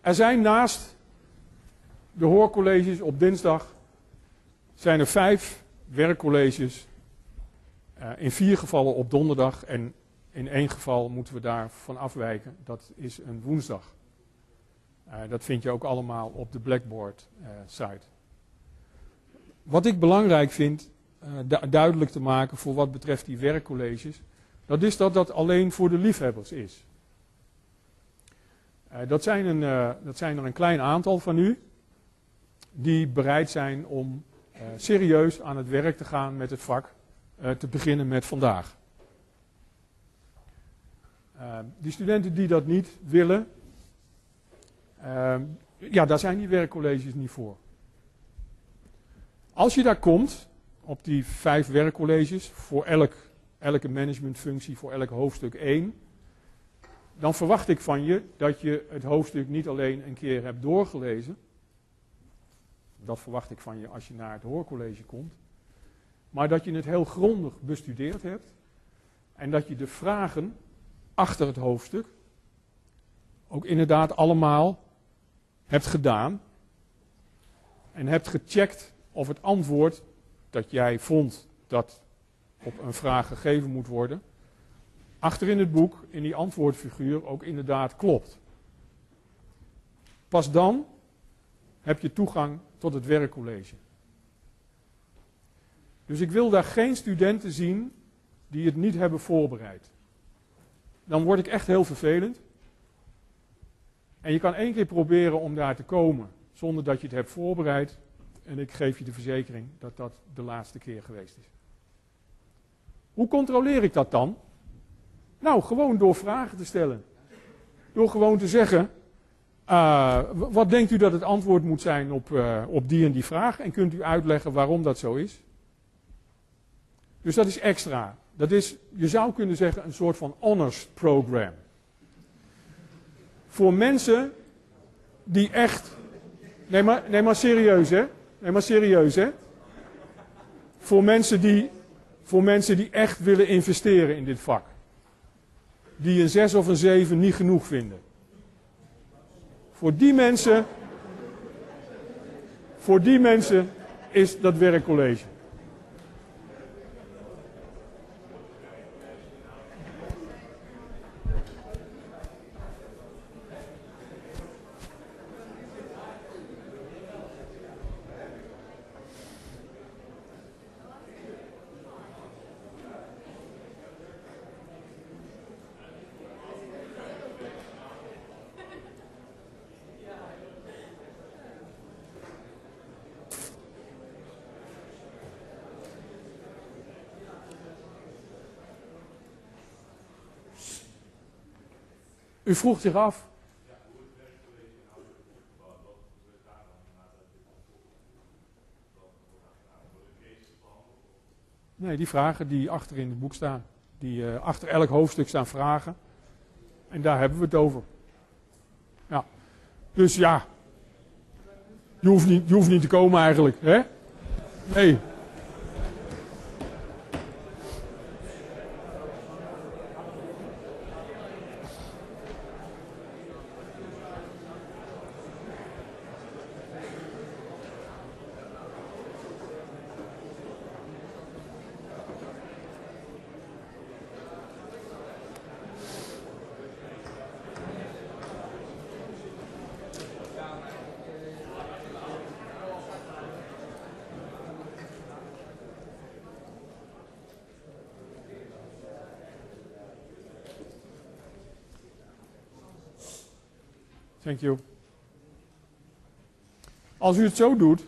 Er zijn naast de hoorcolleges op dinsdag zijn er vijf werkcolleges. Uh, in vier gevallen op donderdag en in één geval moeten we daarvan afwijken. Dat is een woensdag. Uh, dat vind je ook allemaal op de Blackboard uh, site. Wat ik belangrijk vind du duidelijk te maken voor wat betreft die werkcolleges, dat is dat dat alleen voor de liefhebbers is. dat, zijn een, dat zijn er een klein aantal van u die bereid zijn om serieus aan het werk te gaan met het vak, te beginnen met vandaag. Uh, die studenten die dat niet willen, ja, daar zijn die werkcolleges niet voor. Als je daar komt, op die vijf werkcolleges, voor elk, elke managementfunctie, voor elk hoofdstuk één, dan verwacht ik van je dat je het hoofdstuk niet alleen een keer hebt doorgelezen, dat verwacht ik van je als je naar het hoorcollege komt. Maar dat je het heel grondig bestudeerd hebt. En dat je de vragen achter het hoofdstuk ook inderdaad allemaal hebt gedaan. En hebt gecheckt of het antwoord dat jij vond dat op een vraag gegeven moet worden, achter in het boek, in die antwoordfiguur, ook inderdaad klopt. Pas dan heb je toegang tot het werkcollege. Dus ik wil daar geen studenten zien die het niet hebben voorbereid. Dan word ik echt heel vervelend. En je kan één keer proberen om daar te komen zonder dat je het hebt voorbereid. En ik geef je de verzekering dat dat de laatste keer geweest is. Hoe controleer ik dat dan? Nou, gewoon door vragen te stellen. Door gewoon te zeggen: uh, wat denkt u dat het antwoord moet zijn op, uh, op die en die vraag? En kunt u uitleggen waarom dat zo is? Dus dat is extra. Dat is, je zou kunnen zeggen, een soort van honors program. Voor mensen die echt. Nee maar, nee, maar serieus, hè? Nee, maar serieus, hè? Voor mensen, die, voor mensen die echt willen investeren in dit vak. Die een 6 of een 7 niet genoeg vinden. Voor die mensen, voor die mensen is dat werkcollege. U vroeg zich af. Nee, die vragen die achter in het boek staan. Die, eh, achter elk hoofdstuk staan vragen. En daar hebben we het over. Ja. Dus ja, je hoeft niet, je hoeft niet te komen eigenlijk. Hè? Nee. Als u het zo doet,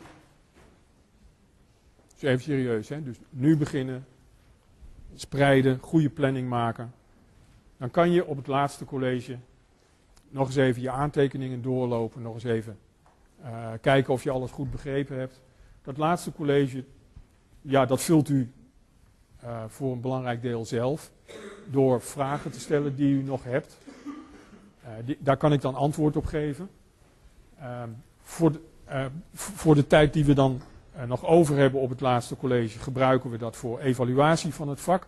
dus even serieus, hè? dus nu beginnen, spreiden, goede planning maken, dan kan je op het laatste college nog eens even je aantekeningen doorlopen, nog eens even uh, kijken of je alles goed begrepen hebt. Dat laatste college, ja, dat vult u uh, voor een belangrijk deel zelf, door vragen te stellen die u nog hebt. Die, daar kan ik dan antwoord op geven. Uh, voor, de, uh, voor, de, tijd die we dan uh, nog over hebben op het laatste college gebruiken we dat voor evaluatie van het vak.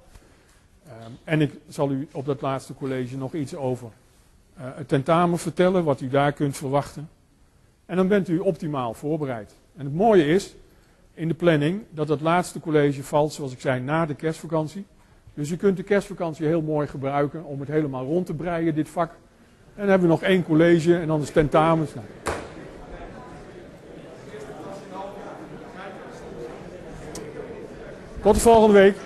en ik zal u op dat laatste college nog iets over het tentamen vertellen, wat u daar kunt verwachten. En dan bent u optimaal voorbereid. En het mooie is in de planning dat het laatste college valt, zoals ik zei, na de kerstvakantie. Dus u kunt de kerstvakantie heel mooi gebruiken om het helemaal rond te breien, dit vak. En dan hebben we nog één college en dan de tentamens. Tot de volgende week.